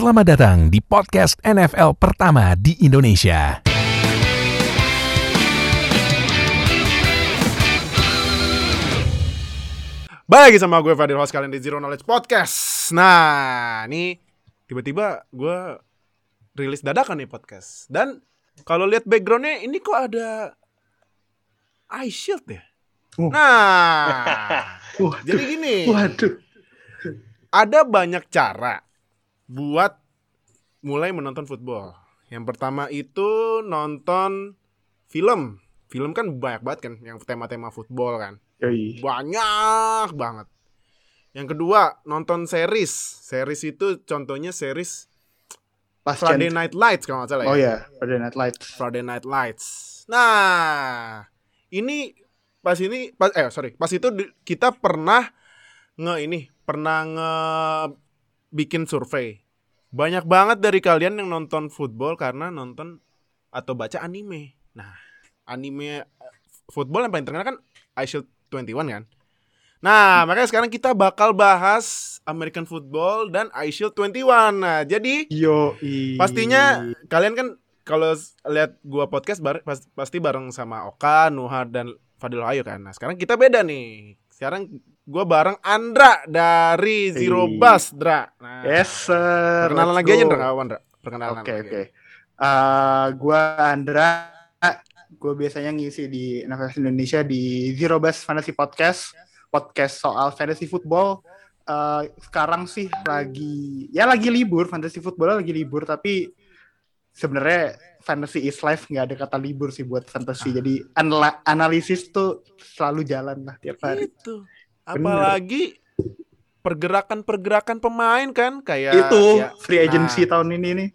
Selamat datang di podcast NFL pertama di Indonesia. Balik lagi sama gue Fadil host kalian di Zero Knowledge Podcast. Nah, ini tiba-tiba gue rilis dadakan nih podcast. Dan kalau lihat backgroundnya ini kok ada eye shield ya. Uh. Nah, Waduh. jadi gini, Waduh. ada banyak cara buat mulai menonton football. Yang pertama itu nonton film. Film kan banyak banget kan yang tema-tema football kan. Yoi. Banyak banget. Yang kedua, nonton series. Series itu contohnya series Pas Friday Gen- Night Lights kalau nggak salah Oh ya. ya, Friday Night Lights. Friday Night Lights. Nah, ini pas ini pas eh sorry, pas itu kita pernah nge ini, pernah nge bikin survei. Banyak banget dari kalian yang nonton football karena nonton atau baca anime. Nah, anime eh, football yang paling terkenal kan iShield 21 kan. Nah, makanya sekarang kita bakal bahas American football dan iShield 21. Nah, jadi Yo, Pastinya kalian kan kalau lihat gua podcast bar- pas- pasti bareng sama Oka, Nuha dan Fadil Ayu kan. Nah, sekarang kita beda nih. Sekarang gua bareng Andra dari Zero Hey. Bus, Dra. Nah, Yes, sir. perkenalan Let's lagi aja. Dra, kawan, Dra. Perkenalan Oke, lagi. oke. Eh, gua Andra. Gue biasanya ngisi di NFL Indonesia di Zero Best Fantasy Podcast. Podcast soal fantasy football. Eh, sekarang sih lagi ya lagi libur fantasy football lagi libur tapi sebenarnya fantasy is life nggak ada kata libur sih buat fantasy jadi anala- analisis tuh selalu jalan lah tiap hari Itu. Apalagi pergerakan-pergerakan pemain kan kayak itu ya, free agency nah, tahun ini nih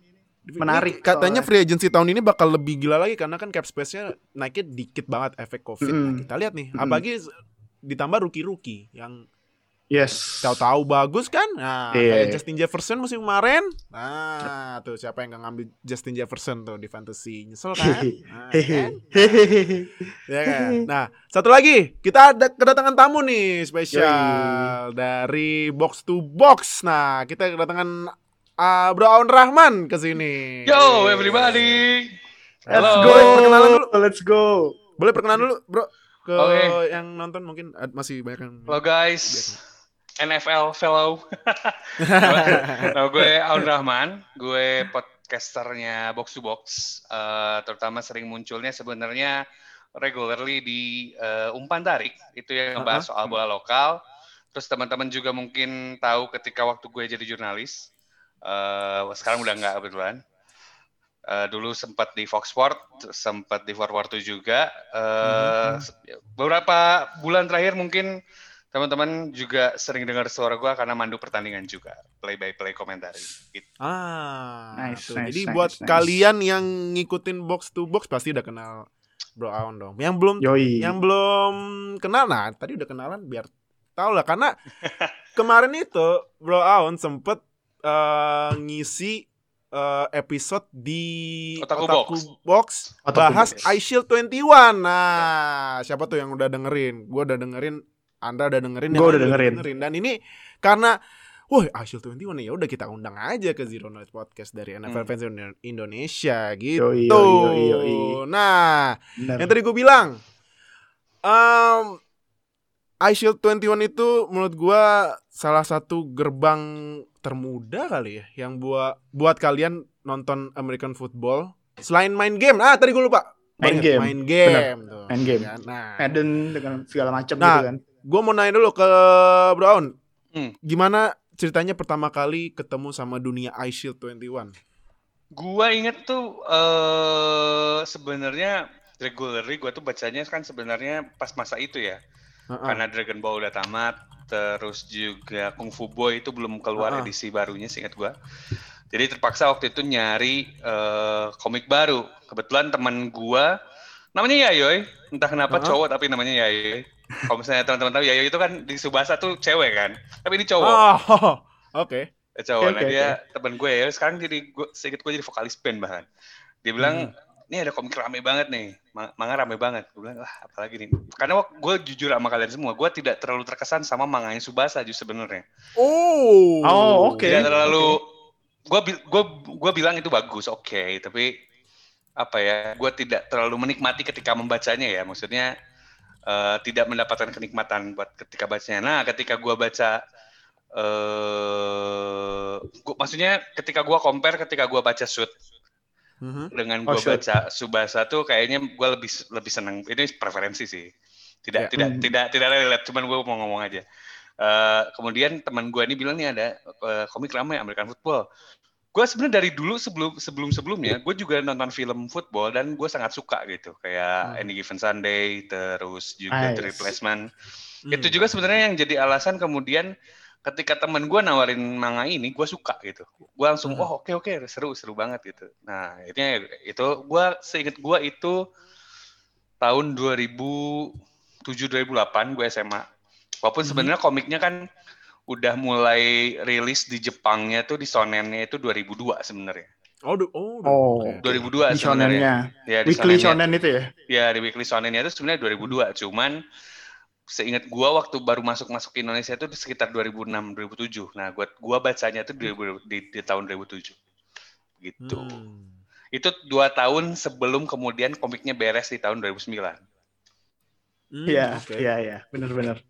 Ini menarik katanya soalnya. free agency tahun ini bakal lebih gila lagi karena kan cap space-nya naiknya dikit banget efek Covid. Nah, Mm-mm. kita lihat nih, Mm-mm. apalagi ditambah rookie-rookie yang yes tahu-tahu bagus kan. Nah, Iya. kayak Justin Jefferson musim kemarin. Nah, tuh siapa yang nggak ngambil Justin Jefferson tuh di fantasy? Nyesel kan? Nah, kan? Hehehe. Ya kan? Nah, satu lagi, kita ada kedatangan tamu nih spesial dari box to box. Nah, kita kedatangan uh, Bro Aun Rahman ke sini. Yo everybody. let's Halo. go perkenalan dulu? let's go Boleh perkenalan dulu, Bro, ke Oke. yang nonton mungkin ad- masih banyak yang Halo guys. NFL fellow. Nama gue Aun Rahman, gue podcasternya Box to Box. Eh, terutama sering munculnya sebenarnya regularly di eh, Umpan Tarik, itu yang ngebahas soal bola lokal. Terus teman-teman juga mungkin tahu ketika waktu gue jadi jurnalis. eh, sekarang udah nggak kebetulan. Eh, dulu sempat di Fox Sport, sempat di Forward 2 juga. Eh, Beberapa bulan terakhir mungkin teman-teman juga sering dengar suara gue karena mandu pertandingan juga, play by play komentari. Gitu. Ah, Nice, tuh. nice, Jadi nice, buat nice. kalian yang ngikutin box to box pasti udah kenal Bro Aun dong. Yang belum yoi yang belum kenal nah, tadi udah kenalan biar tahu lah karena kemarin itu Bro Aun sempet eh, ngisi eh, episode di Otaku Box, Otaku bahas Box. iShield 21. Nah, siapa tuh yang udah dengerin? Gua udah dengerin, Anda udah dengerin, lain udah dengerin. Dan ini karena Wah, 21 nih ya udah kita undang aja ke Zero Knowledge Podcast dari NFL Hmm. Fans Indo- Indonesia gitu. Yoi, yoi, yoi, yoi. Nah, Bener. yang tadi gue bilang, um, iShield 21 itu menurut gua salah satu gerbang termuda kali ya yang buat buat kalian nonton American football selain main game. Ah, tadi gue lupa. Main Banget, game. Main game tuh. Main game. Ya, Nah, Madden dengan segala macam Nah, gitu kan gue mau nanya dulu ke Brown. Hmm. Gimana ceritanya pertama kali ketemu sama dunia iShield 21? Gua inget tuh eh sebenarnya regularly gua tuh bacanya kan sebenarnya pas masa itu ya. Heeh. Karena Dragon Ball udah tamat, terus juga Kung Fu Boy itu belum keluar Ah. edisi barunya seingat gua. Jadi terpaksa waktu itu nyari eh, komik baru. Kebetulan teman gua namanya Yayoy, entah kenapa Ah. cowok tapi namanya Yayoy. Kalau misalnya teman-teman tahu Yayoy itu kan di Subasa tuh cewek kan, tapi ini cowok. Oh, oke. Eh, cowok. Oke, Nah, oke, dia teman gue ya. Sekarang jadi gue sedikit gue jadi vokalis band bahkan. Dia bilang, ini ada komik rame banget nih. Ma- Manga rame banget. Gue bilang, wah apalagi nih. Karena gue jujur sama kalian semua, gue tidak terlalu terkesan sama manganya Subasa justru sebenarnya. Oh. Oh, oke. Tidak terlalu gue gue gue bilang itu bagus oke okay. tapi apa ya gue tidak terlalu menikmati ketika membacanya ya maksudnya uh, tidak mendapatkan kenikmatan buat ketika bacanya nah ketika gue baca uh, gua, maksudnya ketika gue compare ketika gue baca shoot mm-hmm. dengan gue oh, baca subasa tuh kayaknya gue lebih lebih seneng ini preferensi sih tidak yeah. tidak mm. tidak tidak relate cuman gue mau ngomong aja Uh, kemudian teman gue ini bilang nih ada uh, komik ramai American Football. Gue sebenarnya dari dulu sebelum sebelum sebelumnya gue juga nonton film football dan gue sangat suka gitu kayak hmm. Any Given Sunday terus juga nice. The Replacement. Hmm. Itu juga sebenarnya yang jadi alasan kemudian ketika teman gue nawarin manga ini gue suka gitu gue langsung hmm. oh oke okay, oke okay, seru seru banget gitu nah ini itu gue seingat gue itu tahun 2007 2008 gue SMA Walaupun hmm. sebenarnya komiknya kan udah mulai rilis di Jepangnya tuh di Shonennya itu 2002 sebenarnya. Oh, oh, oh 2002 di sebenarnya. Ya, di Weekly Shonen itu ya? Ya, di Weekly Shonennya itu sebenarnya 2002. Cuman seingat gua waktu baru masuk-masuk ke Indonesia itu sekitar 2006 2007. Nah, gua gua bacanya itu di, di, di tahun 2007. Gitu. Hmm. Itu dua tahun sebelum kemudian komiknya beres di tahun 2009. Iya, hmm, iya, iya, benar-benar.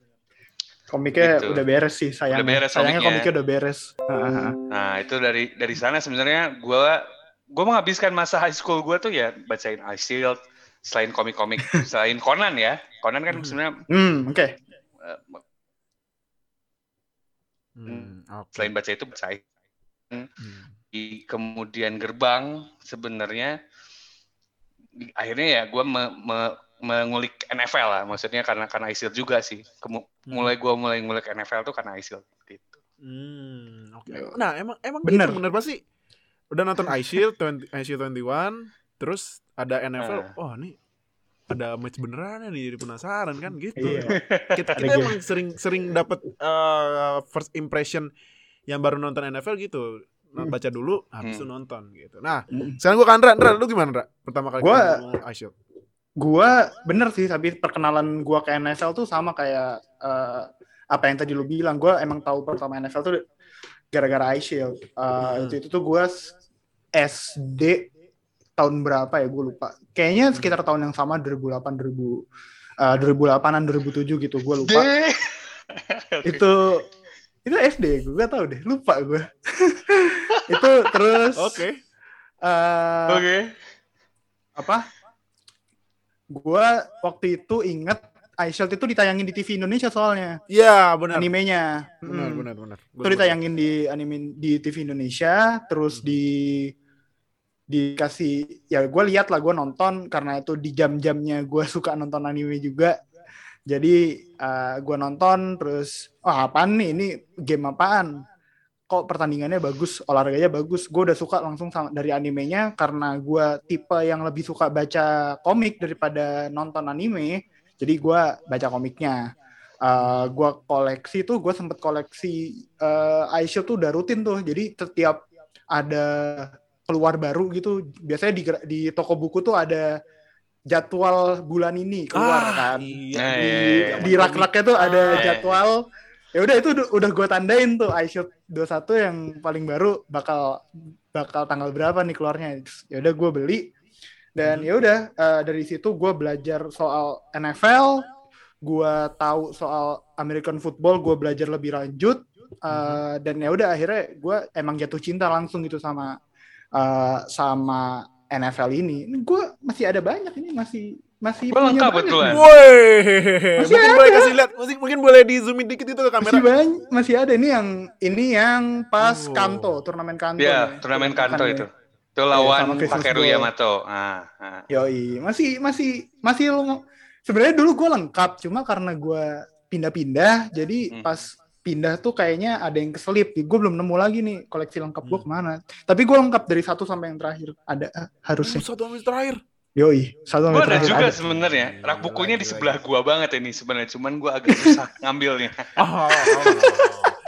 Komiknya gitu. udah beres sih sayangnya. Udah beres sayangnya komiknya. komiknya udah beres. Nah itu dari dari sana sebenarnya gue gue menghabiskan masa high school gue tuh ya bacain Ice Shield selain komik-komik selain Conan ya. Conan kan hmm. sebenarnya. Hmm, oke. Okay. Uh, hmm, okay. Selain baca itu baca hmm. di kemudian gerbang sebenarnya akhirnya ya gue me, me, mengulik NFL lah maksudnya karena karena ISIL juga sih Kemu hmm. mulai gue mulai ngulik NFL tuh karena ISIL gitu hmm, oke okay. nah emang emang bener gitu, bener pasti udah nonton ISIL ISIL 21 terus ada NFL uh. oh nih ada match beneran nih jadi penasaran kan gitu iya. kita kita emang sering sering dapat uh, first impression yang baru nonton NFL gitu nah, hmm. baca dulu habis hmm. itu nonton gitu nah hmm. sekarang gue ke Andra Andra lu gimana Andra pertama kali gua, ISIL gua bener sih tapi perkenalan gua ke NFL tuh sama kayak uh, apa yang tadi lu bilang gua emang tahu pertama NFL tuh gara-gara iShield uh, hmm. itu, itu tuh gua SD tahun berapa ya gue lupa kayaknya hmm. sekitar tahun yang sama 2008 2000 uh, 2008an 2007 gitu gue lupa itu itu SD gue gak tau deh lupa gue itu terus oke okay. uh, oke okay. apa gue waktu itu inget iShield itu ditayangin di TV Indonesia soalnya. Iya benar. Animenya. Benar hmm. benar benar. Itu ditayangin di anime di TV Indonesia, terus hmm. di dikasih ya gue lihat lah gue nonton karena itu di jam-jamnya gue suka nonton anime juga jadi uh, gue nonton terus oh apaan nih ini game apaan kok pertandingannya bagus, olahraganya bagus. Gue udah suka langsung sama, dari animenya karena gue tipe yang lebih suka baca komik daripada nonton anime. Jadi gue baca komiknya. Uh, eh, gue koleksi tuh, gue sempet koleksi uh, Aisyah tuh udah rutin tuh. Jadi setiap ada keluar baru gitu, biasanya di, di toko buku tuh ada jadwal bulan ini keluar ah, kan. Iya, di, iya, iya. di rak-raknya tuh ada ah, jadwal ya udah itu udah gue tandain tuh iShoot 21 yang paling baru bakal bakal tanggal berapa nih keluarnya ya udah gue beli dan hmm. ya udah uh, dari situ gue belajar soal NFL gue tahu soal American football gue belajar lebih lanjut uh, dan ya udah akhirnya gue emang jatuh cinta langsung gitu sama uh, sama NFL ini. Gue masih ada banyak ini masih masih Gua lengkap betulan. Woi. Masih mungkin ada. boleh kasih lihat, mungkin, mungkin boleh di zoomin dikit itu ke kamera. Masih banyak, masih ada ini yang ini yang pas oh. Kanto, turnamen Kanto. Iya, turnamen Kanto itu. Itu lawan ya, Takeru Yamato. Ah, ah. Yoi, masih masih masih sebenarnya dulu gue lengkap, cuma karena gue pindah-pindah, jadi hmm. pas pindah tuh kayaknya ada yang keselip. Gue belum nemu lagi nih koleksi lengkap gue hmm. ke mana. Tapi gue lengkap dari satu sampai yang terakhir. Ada harusnya. Oh, satu sampai terakhir. Yoi, satu meter. Gua ada juga sebenarnya. Rak bukunya di sebelah gua banget ini sebenarnya. Cuman gua agak susah ngambilnya. Oh, oh, oh.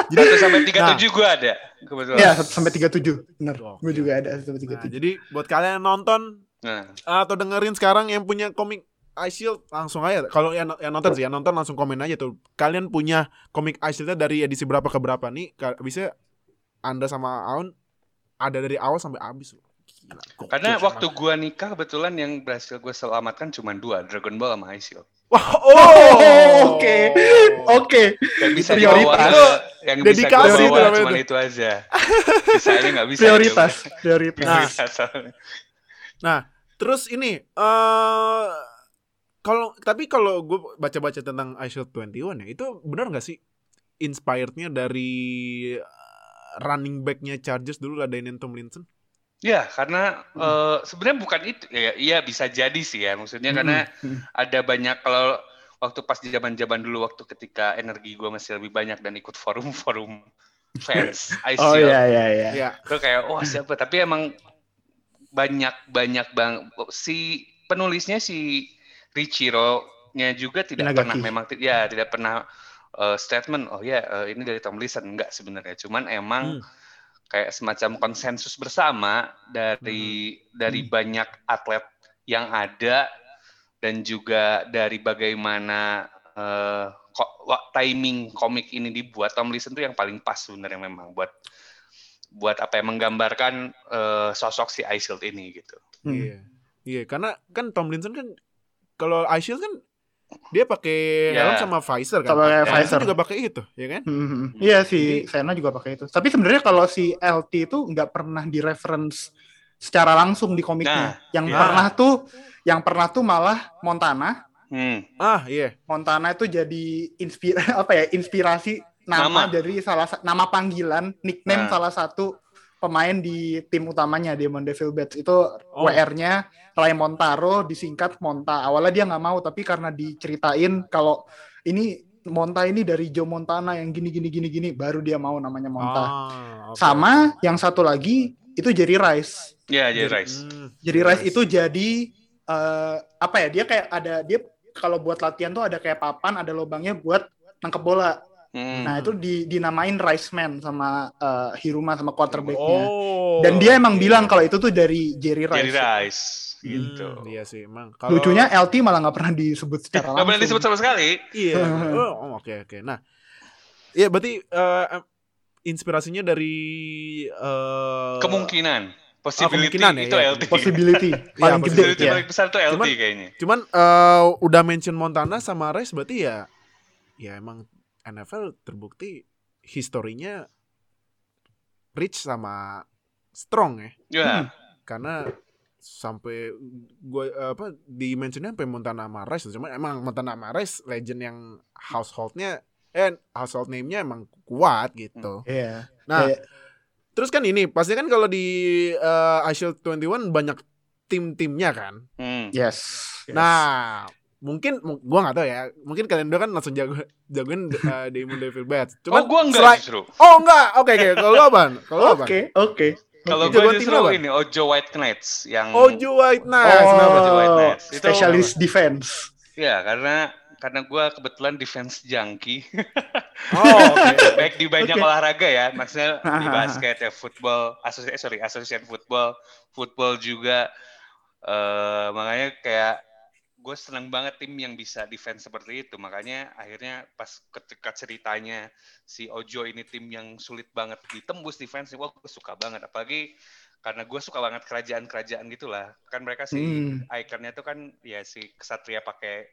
Jadi satu sampai tiga nah, tujuh gua ada kebetulan. Iya satu sampai tiga tujuh, benar. Gua juga ada satu sampai tiga tujuh. Nah, jadi buat kalian yang nonton nah. atau dengerin sekarang yang punya komik Ice Shield langsung aja. Kalau yang, yang nonton sih, yang nonton langsung komen aja tuh. Kalian punya komik Ice Shieldnya dari edisi berapa ke berapa nih? Bisa Anda sama Aun ada dari awal sampai habis loh. Gila, gokil Karena waktu gua nikah kebetulan yang berhasil gue selamatkan cuma dua, Dragon Ball sama Ice Shield. Wah, Oh, oh, oke. Oke. Yang bisa Prioritas. dibawa Itu yang bisa itu bawa namanya cuma itu. itu aja. Sisanya nggak bisa. Prioritas, aja udah. prioritas. Nah. Prioritas soalnya. Terus ini eh kalau tapi kalau gue baca-baca tentang I Shield 21 ya, itu benar nggak sih inspirednya dari eh, running backnya Chargers dulu lah Daniel Tomlinson? Ya, karena eh, sebenarnya bukan itu. Ya, iya bisa jadi sih ya. Maksudnya karena Hmm. ada banyak kalau waktu pas di zaman-zaman dulu waktu ketika energi gue masih lebih banyak dan ikut forum-forum fans Ice Oh iya iya iya. Ya. Gue kayak wah siapa tapi emang banyak banyak bang si penulisnya si Richiro nya juga tidak Inagaki. pernah memang ya tidak pernah uh, statement oh ya uh, ini dari Tomlinson enggak sebenarnya cuman emang Hmm. Kayak semacam konsensus bersama dari dari Hmm. banyak atlet yang ada dan juga dari bagaimana wa- timing komik ini dibuat Tomlinson tuh yang paling pas sebenarnya memang buat buat apa ya menggambarkan eh, sosok si Icefield ini gitu. Hmm. Iya. Iya, karena kan Tomlinson kan kalau I Shield kan dia pakai Ya. helm sama visor kan. Sama visor. juga pakai itu, ya kan? Hmm, hmm. Iya si Jadi- Sena juga pakai itu. Tapi sebenarnya kalau si LT itu nggak pernah di reference secara langsung di komiknya. yang iya. pernah tuh, yang pernah tuh malah Montana. Hmm. Ah, iya. Montana itu jadi inspir apa ya inspirasi nama, Nama. dari salah sa- nama panggilan nickname Nah. salah satu pemain di tim utamanya Demon Devil Bats itu Oh. WR-nya Ray Montaro disingkat Monta. Awalnya dia nggak mau tapi karena diceritain kalau ini Monta ini dari Joe Montana yang gini gini gini gini baru dia mau namanya Monta. Ah, oke. Sama yang satu lagi itu Jerry Rice. Ya, jadi Rice. Hmm, Jerry Rice itu jadi eh, apa ya? Dia kayak ada dia kalau buat latihan tuh ada kayak papan, ada lubangnya buat nangkep bola. Hmm. Nah itu di, dinamain Rice Man sama eh, Hiruma sama quarterbacknya. Oh. Dan dia emang iya. bilang kalau itu tuh dari Jerry Rice. Jadi Rice Hmm, gitu. Iya sih, emang. Kalau Lucunya LT malah nggak pernah disebut secara Gak langsung. pernah disebut sama sekali. Iya. Oh, oke oke. Nah, iya berarti eh, em, inspirasinya dari eh Kemungkinan, possibility kemungkinan ya, itu iya. LT. Possibility paling gede Possibility ya. paling besar tuh LT Cuman- kayaknya. Cuman eh, udah mention Montana sama Rice berarti ya ya emang NFL terbukti historinya rich sama strong ya. Ya, Karena sampai gue apa di mentionnya sampai Montana sama Rice cuman emang Montana Rice legend yang householdnya eh household name-nya emang kuat gitu. Iya. Nah, Kayak- terus kan ini pasti kan kalau di uh, iShield 21 banyak tim-timnya kan. hmm. yes. yes. Nah, mungkin mu- gua nggak tahu ya. Mungkin kalian dua kan langsung jago jagoin uh, Demon Devil Bats. oh, gua enggak selain- justru. Oh, enggak. Oke, oke. Kalau lu apaan? Kalau lu Oke oke. Kalau gue justru tim apa? ini Ojo White Knights yang Ojo White Knights. Oh, Kenapa? Ojo White Knights. Itu- Specialist defense. ya karena karena gue kebetulan defense junkie Oh, oke. baik di banyak Oke. olahraga ya maksudnya di basket ya football asosiasi sorry association football football juga eh makanya kayak gue seneng banget tim yang bisa defense seperti itu makanya akhirnya pas ketika ceritanya si Ojo ini tim yang sulit banget ditembus defense wah gue suka banget apalagi karena gue suka banget kerajaan-kerajaan gitulah kan mereka si Hmm. ikonnya tuh kan ya si kesatria pakai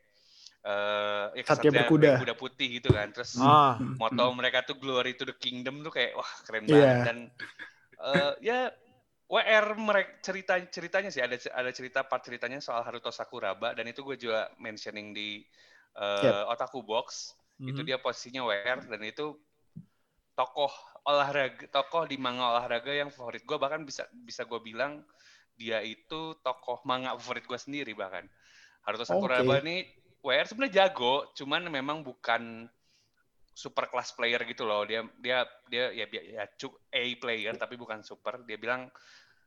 eh ya Satria kesatria berkuda. kuda putih gitu kan terus Ah. moto mereka tuh glory to the kingdom tuh kayak wah keren Iya. banget dan eh, ya WR mereka cerita ceritanya sih ada ada cerita part ceritanya soal Haruto Sakuraba dan itu gue juga mentioning di eh, Yep. Otaku Box itu Mhm. dia posisinya WR dan itu tokoh olahraga tokoh di manga olahraga yang favorit gue bahkan bisa bisa gue bilang dia itu tokoh manga favorit gue sendiri bahkan Haruto Sakuraba Oke. ini WR sebenarnya jago cuman memang bukan super class player gitu loh dia dia dia ya ya, ya cu- A player tapi bukan super dia bilang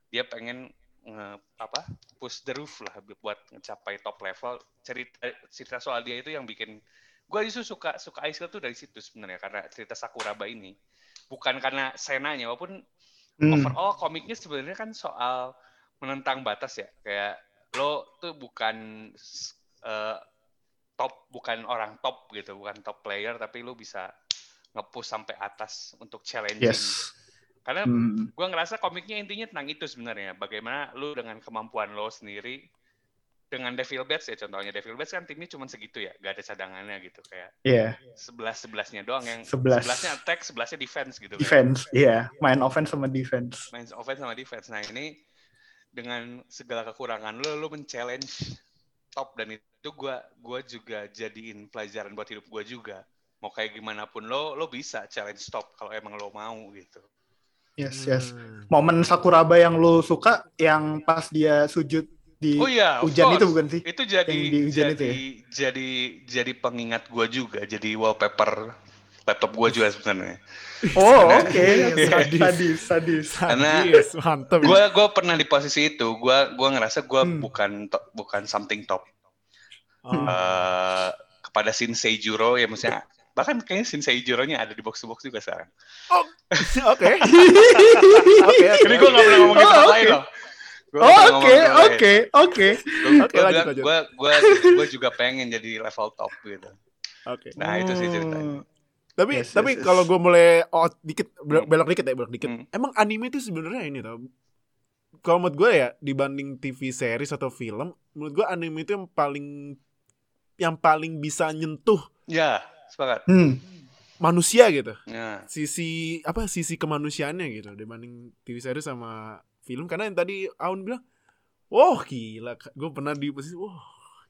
dia pengen nge, apa push the roof lah buat mencapai top level cerita cerita soal dia itu yang bikin gue justru suka suka Ice tuh dari situ sebenarnya karena cerita Sakuraba ini bukan karena senanya walaupun Hmm. overall komiknya sebenarnya kan soal menentang batas ya kayak lo tuh bukan eh, top bukan orang top gitu bukan top player tapi lo bisa nge-push sampai atas untuk challenging Yes. Karena Hmm. gue ngerasa komiknya intinya tentang itu sebenarnya. Bagaimana lu dengan kemampuan lo sendiri dengan Devil Bats ya contohnya Devil Bats kan timnya cuma segitu ya, gak ada cadangannya gitu kayak Iya, sebelas sebelasnya doang yang Sebelas. sebelasnya attack, sebelasnya defense gitu. kan. defense. Iya, main offense sama defense. Main offense sama defense. Nah ini dengan segala kekurangan lo, lo men-challenge top dan itu gua gua juga jadiin pelajaran buat hidup gua juga. Mau kayak gimana pun lo, lo bisa challenge top kalau emang lo mau gitu. Yes, yes. Hmm. Momen Sakuraba yang lu suka yang pas dia sujud di Oh iya, hujan itu bukan sih? Itu jadi Yang di hujan jadi, itu ya? jadi jadi pengingat gua juga, jadi wallpaper laptop gua juga sebenarnya. Oh, oke. Sadis. Sadis, sadis. Karena- Sadis, mantep. Gua gua pernah di posisi itu, gua gua ngerasa gua Hmm. bukan to- bukan something top. Oh. eh kepada Shinsei Juro ya maksudnya bahkan kayaknya Shinsei Juro-nya ada di box to box juga sekarang. Oke. Oke, oke. Jadi gue gak pernah ngomongin Oh, tempat oke. lain loh. Oh, nggak pernah Oke, oke, oke. Gua- Oke, gua lanjut. Gua, gua, gua juga pengen jadi level top gitu. Oke. Nah itu sih ceritanya. Oh. Tapi Yes, tapi yes, yes. kalau gue mulai oh dikit belok, Hmm. belok dikit ya belok dikit. Hmm. Emang anime itu sebenarnya ini tau. Kalau menurut gue ya dibanding TV series atau film, menurut gue anime itu yang paling yang paling bisa nyentuh Ya, sepakat. Hmm. manusia gitu. Ya. Sisi apa sisi kemanusiaannya gitu dibanding TV series sama film karena yang tadi Aun bilang, "Wah, gila. Gue pernah di posisi wah,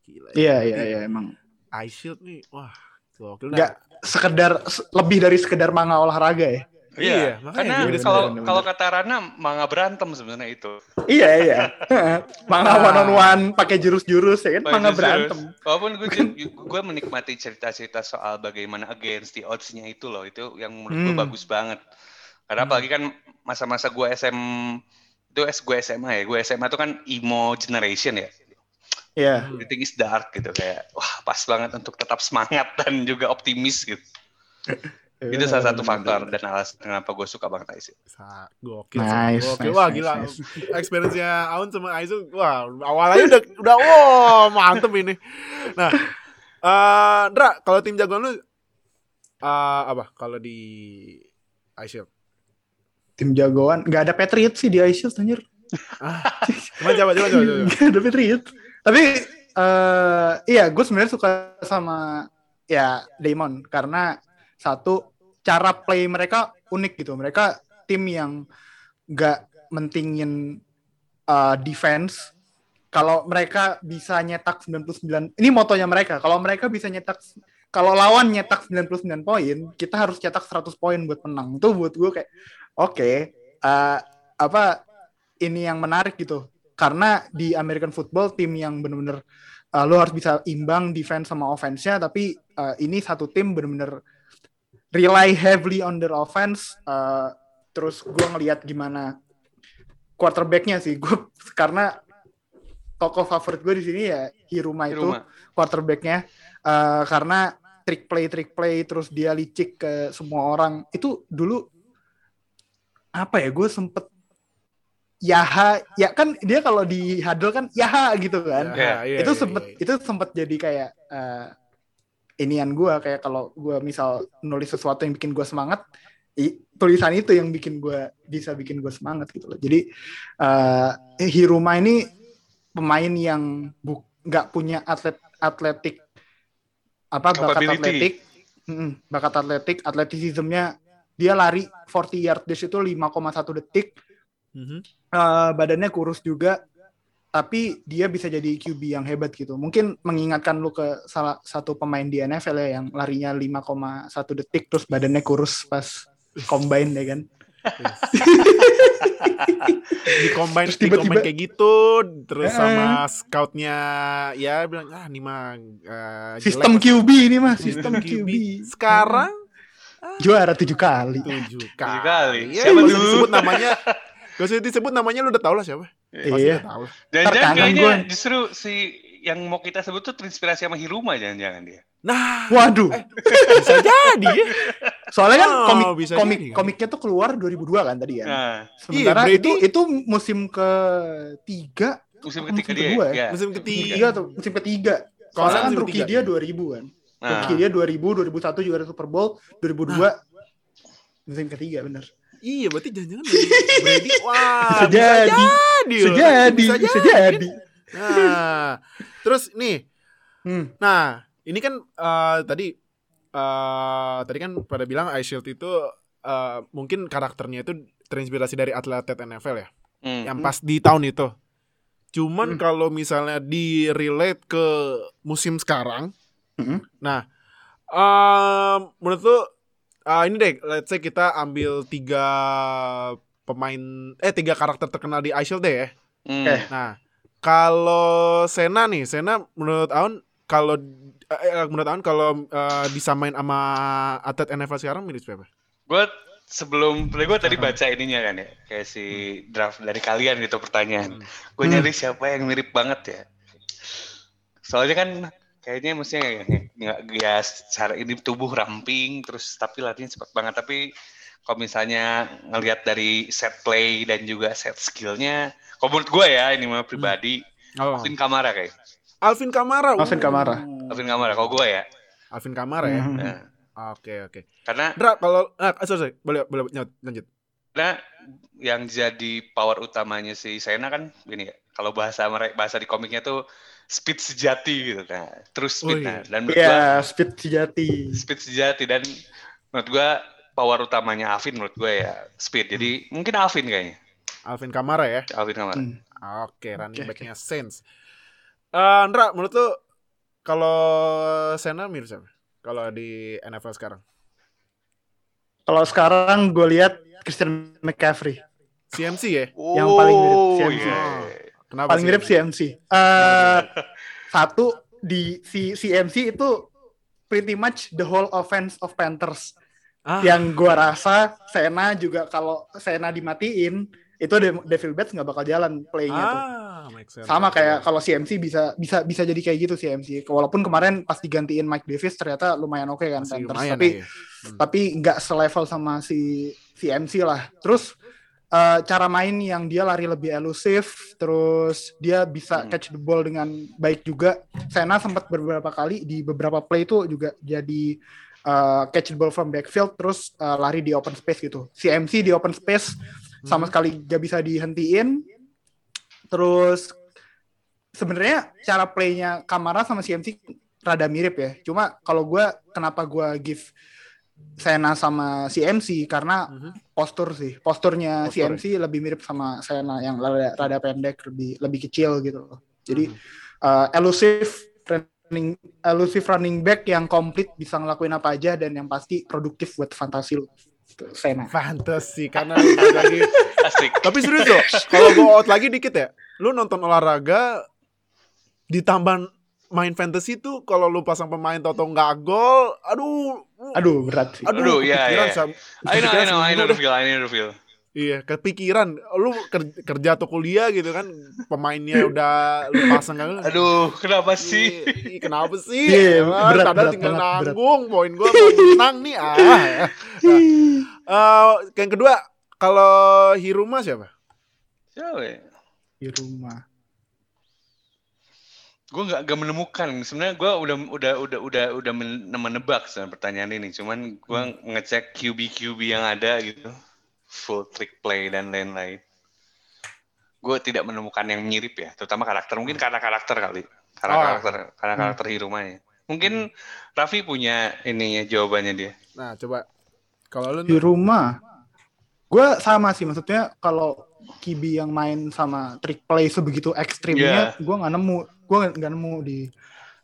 gila." Iya, iya, iya emang. Eye Shield nih. Wah, gokil. Nggak, sekedar se- lebih dari sekedar manga olahraga ya. Iya, Iya, makanya karena kalau bener, kalau kata Rana manga berantem sebenarnya itu. Iya, iya. manga Ah. one on one pakai jurus-jurus ya kan, Pakai manga jurus-jurus. berantem. Walaupun gue gue menikmati cerita-cerita soal bagaimana against the odds-nya itu loh, itu yang menurut gue Hmm. bagus banget. Karena Hmm. apalagi kan masa-masa gue SM itu S gue SMA ya, gue SMA itu kan emo generation ya. Iya. Everything is dark gitu kayak wah pas banget untuk tetap semangat dan juga optimis gitu. itu salah satu faktor dan alasan kenapa gue suka banget Aisyah. Sa- Gokil, Nice, gokil. nice, wah nice, gila. nice. Experience-nya Aun sama Aizu, wah awalnya udah udah wow mantep ini. Nah, eh Dra, kalau tim jagoan lu eh, apa? Kalau di Aisyah? Tim jagoan, nggak ada Patriot sih di Aisyah anjir. Ah, coba coba coba coba. coba. Nggak ada Patriot. Tapi eh iya, gue sebenarnya suka sama ya Damon karena satu cara play mereka unik gitu. Mereka tim yang nggak mentingin eh, defense. Kalau mereka bisa nyetak 99, ini motonya mereka. Kalau mereka bisa nyetak kalau lawan nyetak 99 poin, kita harus cetak 100 poin buat menang. Itu buat gue kayak oke, eh, apa ini yang menarik gitu. Karena di American football tim yang bener-bener uh, lo harus bisa imbang defense sama offense-nya, tapi uh, ini satu tim bener-bener rely heavily on their offense. uh, terus gue ngelihat gimana quarterbacknya sih, gue karena tokoh favorit gue di sini ya Hiruma itu quarterbacknya uh, karena trick play trick play terus dia licik ke semua orang itu dulu apa ya gue sempet Yaha ya kan dia kalau di huddle kan Yaha gitu kan Ya, iya, itu iya, sempet iya. itu sempet jadi kayak eh, inian gue kayak kalau gue misal nulis sesuatu yang bikin gue semangat i- tulisan itu yang bikin gue bisa bikin gue semangat gitu loh. Jadi eh Hiruma ini pemain yang bu- nggak punya atlet atletik apa bakat atletik. Mm-mm, bakat atletik atletisismnya dia lari 40 yard dash itu 5,1 detik. Mhm. Eh, badannya kurus juga tapi dia bisa jadi QB yang hebat gitu. Mungkin mengingatkan lu ke salah satu pemain di NFL ya yang larinya 5,1 detik terus badannya kurus pas combine ya kan? Di combine Terus di tiba-tiba- combine kayak gitu terus Eh. sama scoutnya ya bilang ah ini mah eh, sistem jelek." QB ini mah sistem QB sekarang? Juara tujuh kali. Tujuh kali, Tujuh kali. Ya, Siapa gak usah tuh? disebut namanya gak usah disebut namanya lu udah tau lah siapa iya. Jangan-jangan kayaknya gue. justru si yang mau kita sebut tuh terinspirasi sama Hiruma jangan-jangan dia. nah waduh bisa jadi ya soalnya kan Oh, komik bisa komik jadi. komiknya tuh keluar 2002 kan tadi kan Nah, sementara Iya, itu itu musim ketiga musim Musim ketiga dia. kedua ya? ya. musim ketiga ketiga tuh musim ketiga soalnya kan musim rookie dia 2000 kan Nah, rookie dia 2000 2001 juara Super Bowl 2002 musim ketiga bener Iya, berarti jangan-jangan dari Brady. Wah, Bisa bisa jadi. jadi. Bisa loh. jadi, bisa jadi. Nah, terus nih, Hmm. nah ini kan eh, tadi eh tadi kan pada bilang Ice Shield itu eh, mungkin karakternya itu terinspirasi dari atlet NFL ya, Hmm. yang pas di tahun itu. Cuman Hmm. kalau misalnya di relate ke musim sekarang, Hmm. nah em, menurut lu eh, ini deh, let's say kita ambil tiga pemain eh tiga karakter terkenal di Ice Shield deh ya. Hmm. Oke. Nah, kalau Sena nih, Sena menurut Aun kalau eh, menurut Aun kalau eh, disamain sama atlet NFL sekarang mirip siapa? Gue sebelum play gue tadi baca ininya kan ya, kayak si draft dari kalian gitu pertanyaan. Gue Hmm. nyari siapa yang mirip banget ya. Soalnya kan kayaknya mestinya nggak ya secara ini tubuh ramping terus tapi latihan cepat banget tapi kalau misalnya ngelihat dari set play dan juga set skillnya kalau menurut gue ya ini mah pribadi Oh. Alvin Kamara kayak Alvin Kamara. Alvin Kamara. Uh, Alvin Kamara kalau gue ya Alvin Kamara ya. Hmm. Nah, Oke, oke. karena Dra, kalau ah, sorry, sorry, boleh boleh lanjut. lanjut. Karena yang jadi power utamanya si Sena kan ini ya, kalau bahasa mereka bahasa di komiknya tuh speed sejati gitu nah terus Oh, speed iya. nah dan menurut gua Iya, speed sejati. speed sejati dan menurut gua power utamanya Alvin menurut gua ya speed jadi mungkin Alvin kayaknya Alvin Kamara ya. Alvin Kamara Hmm. Oke, running Oke, back-nya Saints. Eh, Andra, menurut lu kalau Sena mirip siapa? Kalau di NFL sekarang? Kalau sekarang gue lihat Christian McCaffrey. CMC ya? Yang paling mirip Oh, CMC. iya. Kenapa Paling mirip CMC. Eh satu di si CMC itu pretty much the whole offense of Panthers. Ah, Yang gua rasa Sena juga kalau Sena dimatiin itu De- Devil Bats nggak bakal jalan playnya tuh. ah, sense. Sama kayak kalau CMC bisa bisa bisa jadi kayak gitu CMC. Walaupun kemarin pas digantiin Mike Davis ternyata lumayan oke kan Masih Panthers, lumayan tapi ya. Hmm. tapi nggak selevel sama si CMC lah. Terus eh, cara main yang dia lari lebih elusif, terus dia bisa Hmm. catch the ball dengan baik juga. Sena sempat beberapa kali di beberapa play itu juga jadi eh, catch the ball from backfield, terus eh, lari di open space gitu. CMC di open space sama Hmm. sekali gak bisa dihentiin. Terus sebenarnya cara playnya Kamara sama CMC rada mirip ya. Cuma kalau gue kenapa gue give Sena sama CMC karena Mhm. postur sih. Posturnya Postur, CMC lebih mirip sama Sena yang rada, rada pendek, lebih lebih kecil gitu loh. Jadi Mhm. uh, elusive running elusive running back yang komplit bisa ngelakuin apa aja dan yang pasti produktif buat fantasi lu. Gitu, Sena. Fantasy karena lagi asik Tapi serius loh, kalau go out lagi dikit ya, lu nonton olahraga ditambah main fantasy tuh kalau lu pasang pemain toto nggak gol, aduh, Aduh berat sih. Aduh, iya, kepikiran iya. sam- I know I know I kepikiran know the feel I know the feel Iya, kepikiran. Lu ker- kerja atau kuliah gitu kan, pemainnya udah lu pasang kan. aduh kenapa sih Ih, kenapa sih? Iya, Ah, berat, berat tinggal banget, berat. nanggung, poin gua mau menang nih. Ah. Nah, eh, yang kedua, kalau Hiruma siapa? Siapa ya? di rumah. Gue nggak nggak menemukan. Sebenarnya gue udah udah udah udah udah men- menebak sebenarnya pertanyaan ini. Cuman gue ngecek QB QB yang ada gitu. Full trick play dan lain-lain. Gue tidak menemukan yang mirip ya. Terutama karakter. Mungkin karena karakter kali. Karena Oh. karakter karena karakter Hirumanya mungkin Raffi punya ininya jawabannya dia. Nah, coba. Kalau lu Di rumah. Gue sama sih. Maksudnya kalau Kibi yang main sama trick play sebegitu ekstrimnya, gue nggak nemu, gue nggak nemu di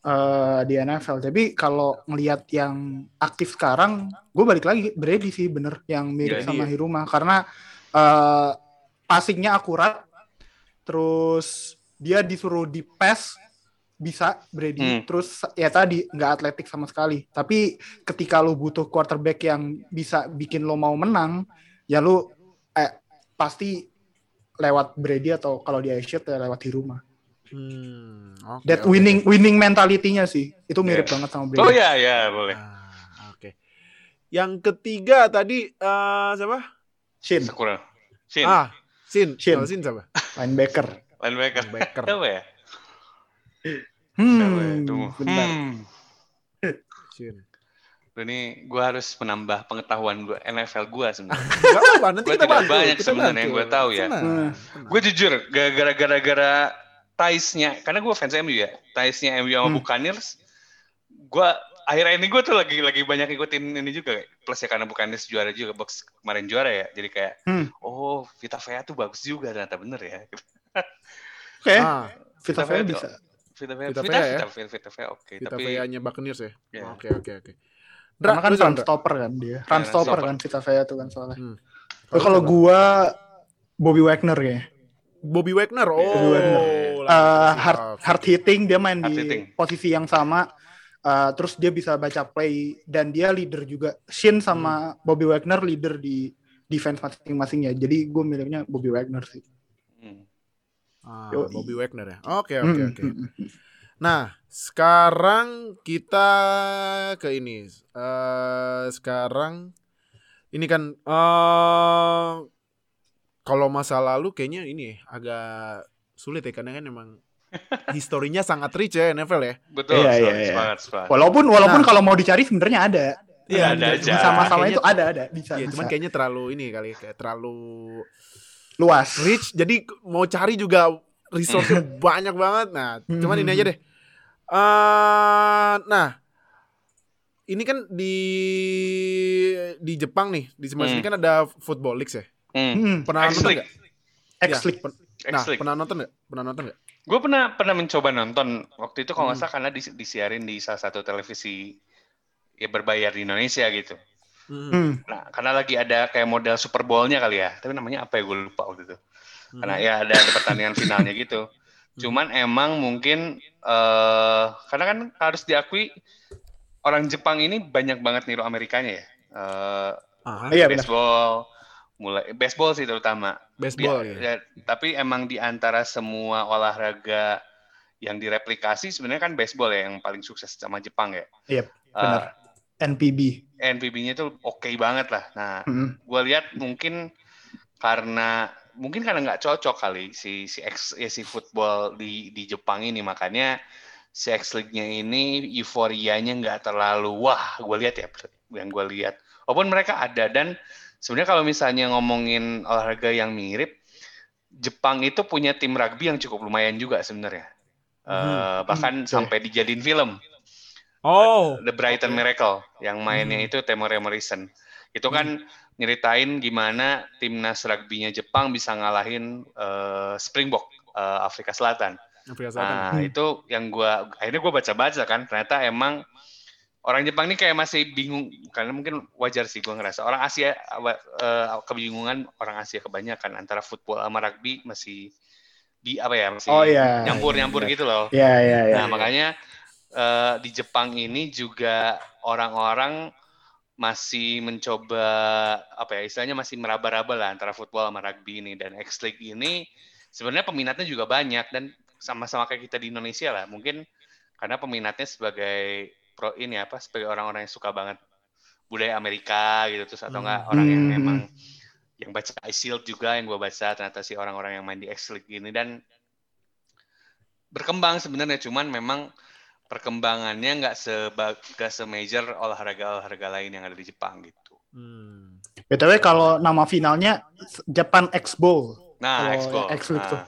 eh, di NFL. Tapi kalau ngelihat yang aktif sekarang, gue balik lagi Brady sih bener yang mirip Brady, sama ya. Hiruma karena eh, passingnya akurat, terus dia disuruh di pass bisa Brady, Hmm. terus ya tadi nggak atletik sama sekali. Tapi ketika lu butuh quarterback yang bisa bikin lo mau menang, ya lu eh, pasti lewat Brady atau kalau dia shoot ya lewat di rumah. Hmm, oke, That oke. winning winning mentality-nya sih itu mirip Yeah. banget sama Brady. oh ya ya boleh Ah, oke. Yang ketiga tadi eh siapa? Shin, Sakura Shin Ah, Sin. Shin. Kalau Sin siapa? linebacker. linebacker Linebacker. siapa ya Siapa ya? Hmm, Tunggu. bentar. Hmm. Sin. Ini gue harus menambah pengetahuan gue NFL gue sebenarnya. Gak apa-apa, nanti Gua kita tidak bantu. banyak sebenarnya yang gua tahu ya. Hmm. gue jujur, gara-gara gara-gara ties-nya, karena gue fans MU ya, ties-nya MU sama Hmm. Buccaneers, gue akhir ini gue tuh lagi lagi banyak ikutin ini juga, plus ya karena Buccaneers juara juga, box kemarin juara ya, jadi kayak, Hmm. oh Vita Vea tuh bagus juga ternyata bener ya. Oke, Ah, Vita Vea Vea bisa. Vita Vea, Vita Vita Vea ya? Vita Vea, Vita Vea, oke, kita tapi VA-nya Buccaneers ya. Ya. Oke, oke, oke. Dra, Karena kan run stopper kan dia. Run run stopper stopper. kan Vita Vea tuh kan soalnya. Hmm. Kalau gua Bobby Wagner ya. Bobby Wagner, oh. Bobby Wagner. Eh, siap, hard hard hitting dia main Hard di hitting. posisi yang sama. Eh, terus dia bisa baca play dan dia leader juga. Shin sama Bobby Wagner leader di defense masing-masing ya. Jadi gue milihnya Bobby Wagner sih. hmm. Ah. Bobby Wagner ya. Oke, oke, Hmm, oke. hmm, hmm. Nah, sekarang kita ke ini. Eh sekarang ini kan eh kalau masa lalu kayaknya ini agak sulit ya karena kan emang historinya sangat rich ya NFL ya. betul, Iya, semangat, iya, iya. semangat, semangat. Walaupun walaupun Nah. kalau mau dicari sebenarnya ada. Iya, ada Di aja. Sama-sama Kayaknya- itu ada ada bisa. Iya, cuman kayaknya terlalu ini kali ya, kayak terlalu luas. rich jadi mau cari juga resource banyak banget. Nah, cuman ini aja deh. eh nah, ini kan di di Jepang nih, di sebelah sini Hmm. kan ada football leagues ya. Hmm. Hmm, Pernah nonton X-League. nggak? Ya, X-League. pen- nah, X-League. pernah nonton nggak? Pernah nonton nggak? Gue pernah pernah mencoba nonton waktu itu kalau nggak Hmm. salah karena dis- disiarin di salah satu televisi ya berbayar di Indonesia gitu. Hmm. Hmm. Nah, karena lagi ada kayak model Super Bowl-nya kali ya. Tapi namanya apa ya gue lupa waktu itu. Hmm. Karena ya ada, ada pertandingan finalnya gitu. Cuman emang mungkin eh karena kan harus diakui orang Jepang ini banyak banget niru Amerikanya ya. Eh Ah, Iya benar. baseball, mulai baseball sih terutama. Baseball ya. ya, tapi emang di antara semua olahraga yang direplikasi sebenarnya kan baseball ya yang paling sukses sama Jepang ya. Yep, Eh, benar. NPB. NPB-nya tuh oke banget lah. Nah, Hmm. gue lihat mungkin karena mungkin karena nggak cocok kali si si X ya, si football di di Jepang ini makanya si X League-nya ini euforianya nggak terlalu wah gue lihat ya yang gue lihat walaupun mereka ada dan sebenarnya kalau misalnya ngomongin olahraga yang mirip Jepang itu punya tim rugby yang cukup lumayan juga sebenarnya Eh, Mhm. bahkan Oke. sampai dijadiin film Oh, The Brighton Oke. Miracle yang mainnya Hmm. itu Temuera Morrison. Itu kan nyeritain gimana timnas rugby-nya Jepang bisa ngalahin eh, Springbok eh, Afrika Selatan. Afrika Selatan. Nah, Hmm. itu yang gua akhirnya gua baca-baca kan ternyata emang orang Jepang ini kayak masih bingung karena mungkin wajar sih gua ngerasa orang Asia eh, kebingungan orang Asia kebanyakan antara football sama rugby masih di apa ya masih Oh iya. nyampur-nyampur iya. gitu loh. Ya ya ya. Nah, makanya eh, di Jepang ini juga orang-orang masih mencoba apa ya istilahnya masih meraba-raba lah antara football sama rugby ini dan X League ini sebenarnya peminatnya juga banyak dan sama-sama kayak kita di Indonesia lah mungkin karena peminatnya sebagai pro ini apa sebagai orang-orang yang suka banget budaya Amerika gitu terus atau enggak Hmm. orang yang Hmm. emang yang baca Shield juga yang gue baca ternyata si orang-orang yang main di X League ini dan berkembang sebenarnya cuman memang perkembangannya nggak seba nggak semajor olahraga-olahraga lain yang ada di Jepang gitu. Hmm. BTW kalau nama finalnya Japan X Bowl. Nah. X League tuh.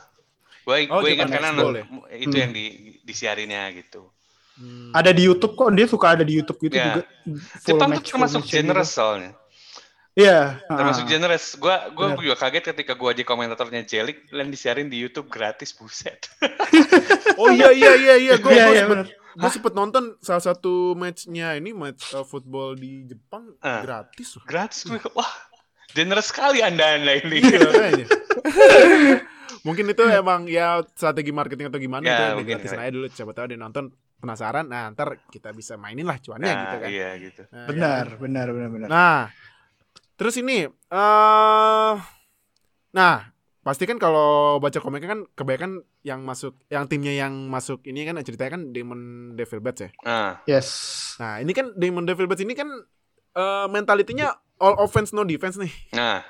Gue Oh, gue ingat karena ya? itu Hmm. yang di disiarinnya gitu. Hmm. Ada di YouTube kok, dia suka ada di YouTube gitu Ya. juga. Jepang tuh termasuk generous gitu. soalnya. Iya. Termasuk ah. generous. Gua gua Benar. juga kaget ketika gua jadi komentatornya Jelik dan disiarin di YouTube gratis buset. Oh iya iya iya iya, gue Iya iya sempet, benar. gua sempet nonton salah satu matchnya ini match uh, football di Jepang Ah. gratis loh. gratis gue wah generous sekali anda anda ini. Iya. Mungkin itu emang ya strategi marketing atau gimana Ya, itu gratisin ya. aja dulu siapa tahu dia nonton penasaran nah ntar kita bisa mainin lah cuannya Nah, gitu kan. iya gitu. Nah, Benar, ya. benar, benar, benar. Nah, terus ini eh nah, pasti kan kalau baca komiknya kan kebanyakan yang masuk yang timnya yang masuk ini kan ceritanya kan Demon Devil Bats ya. Nah, Yes. Nah, ini kan Demon Devil Bats ini kan eh mentalitinya all offense no defense nih. nah,